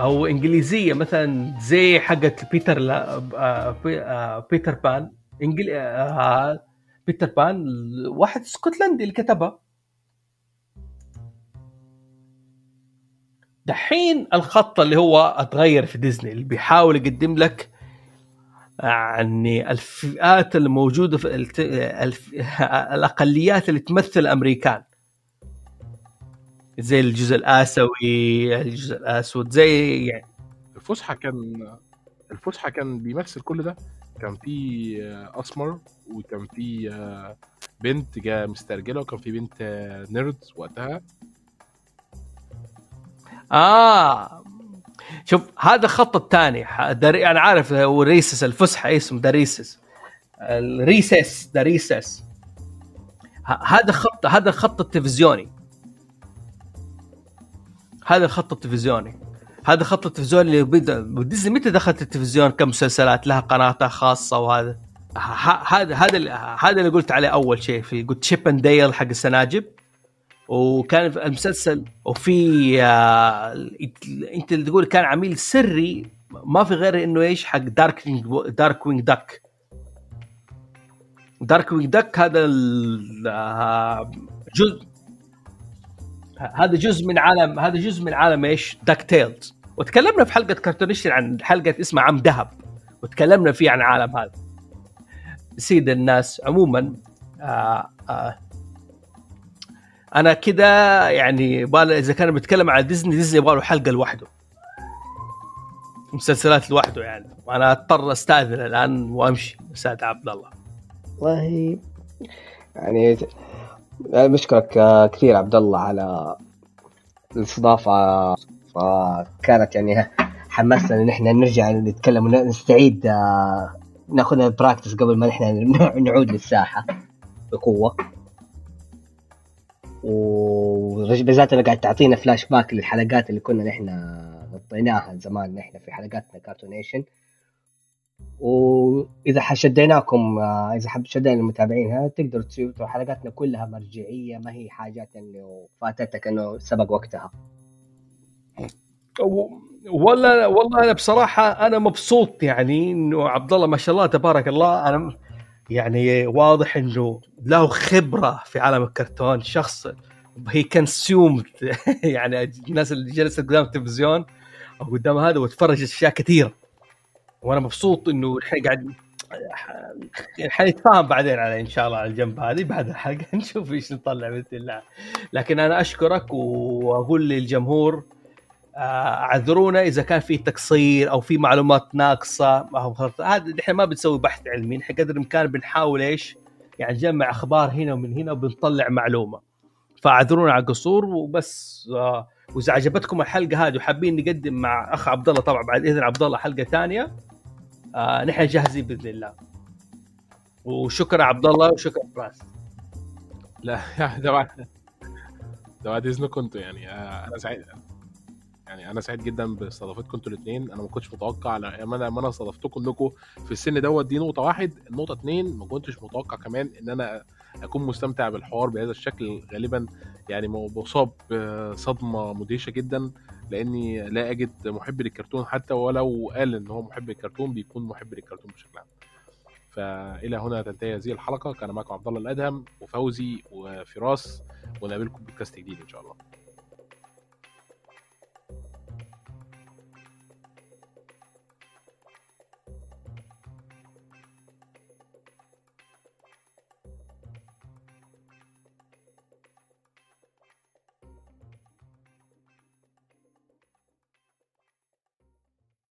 أو إنجليزية. مثلا زي حقت بيتر لا آه بي- بيتر بان. انجلي آه بيتر بان واحد اسكتلندي اللي كتبها. دحين الخط اللي هو أتغير في ديزني اللي بيحاول يقدم لك يعني الفئات الموجودة في الت... الف... الأقليات اللي تمثل الأمريكان. زي الجزء الآسيوي الجزء الأسود زي يعني. الفسحة كان الفسحة كان بيمثل كل ده. كان في آه، أسمر وكان في آه، بنت جا مسترجله وكان في بنت آه، نيرد وقتها. آه شوف هذا الخط الثاني. أنا عارف هو recess الفسحة اسمه the recess. ال recess the recess. ه- هذا خط هذا الخط التلفزيوني. هذا الخط التلفزيوني. هذا الخط التلفزيوني اللي ديزني متى دخلت التلفزيون؟ كمسلسلات لها قناتها خاصة وهذا؟ هذا هذا اللي قلت عليه أول شيء في قلت Chip and Dale حق السناجب وكان في المسلسل وفي آه انت اللي تقول كان عميل سري ما في غير إنه إيش حق Dark Darkwing Duck Darkwing Duck هذا آه، جزء هذا جزء من عالم هذا جزء من عالم إيش؟ DuckTales وتكلمنا في حلقة كرتونيشن عن حلقة اسمها عم ذهب وتكلمنا فيه عن عالم هذا. سيد الناس عموما آه آه أنا كده يعني بال إذا كان بتكلم على ديزني ديزني يبغى له حلقة لوحده. مسلسلات لوحده يعني. وأنا أضطر أستأذن الآن وأمشي أستاذ عبد الله. والله يعني يعني بشكرك آه، كثير عبد الله على الاستضافة. فكانت يعني حمسنا إن إحنا نرجع نتكلم ونستعيد آه، ناخذها practice قبل ما إحنا نعود للساحة بقوة. وبالذات أنا قاعد تعطينا فلاش باك للحلقات اللي كنا نحن غطيناها زمان نحن في حلقاتنا كارتونيشن وإذا شديناكم آه، إذا حب شدينا المتابعين ها تقدروا تشوفوا حلقاتنا كلها مرجعية ما هي حاجات إنه فاتتك إنه سبق وقتها. والله والله أنا بصراحة أنا مبسوط يعني إنه عبد الله ما شاء الله تبارك الله أنا يعني واضح إنه له خبرة في عالم الكرتون شخص هي كونسيومد *laughs* يعني الناس اللي جلست قدام التلفزيون أو قدام هذا وتفرج أشياء كثيرة. وأنا مبسوط إنه الحين قاعد حنتفاهم بعدين على إن شاء الله على الجنب هذه بعد الحلقة. *laughs* نشوف إيش نطلع باذن الله لكن أنا أشكرك وأقول للجمهور اعذرونا إذا كان في تقصير أو في معلومات ناقصة. ما هو. هذا إحنا ما بنسوي بحث علمي. إحنا قدر الإمكان بنحاول إيش؟ يعني نجمع أخبار هنا ومن هنا وبنطلع معلومة. فاعذرونا على القصور وبس. آه، وإذا عجبتكم الحلقة هذه وحابين نقدم مع أخ عبد الله طبعا بعد إذن عبد الله حلقة ثانية آه نحن جاهزين بإذن الله. وشكرا عبد الله وشكرا فراس. لا ده بعد ده بعد إذنكم أنتوا يعني. آه، أنا سعيد. يعني أنا سعيد جدا باستضافتكم أنتوا الاثنين أنا ما كنتش متوقع لما أنا لما أنا استضفتكم إنكم في السن دوت. دي نقطة واحد. النقطه اثنين ما كنتش متوقع كمان إن أنا أكون مستمتع بالحوار بهذا الشكل. غالبا يعني بصاب بصدمة مدهشة جدا لأني لا أجد محب للكرتون. حتى ولو قال إن هو محب للكرتون بيكون محب للكرتون بشكل عام. فإلى هنا تنتهي هذه الحلقة. كان معكم عبد الله الأدهم وفوزي وفراس ونقابلكم بودكاست جديد إن شاء الله.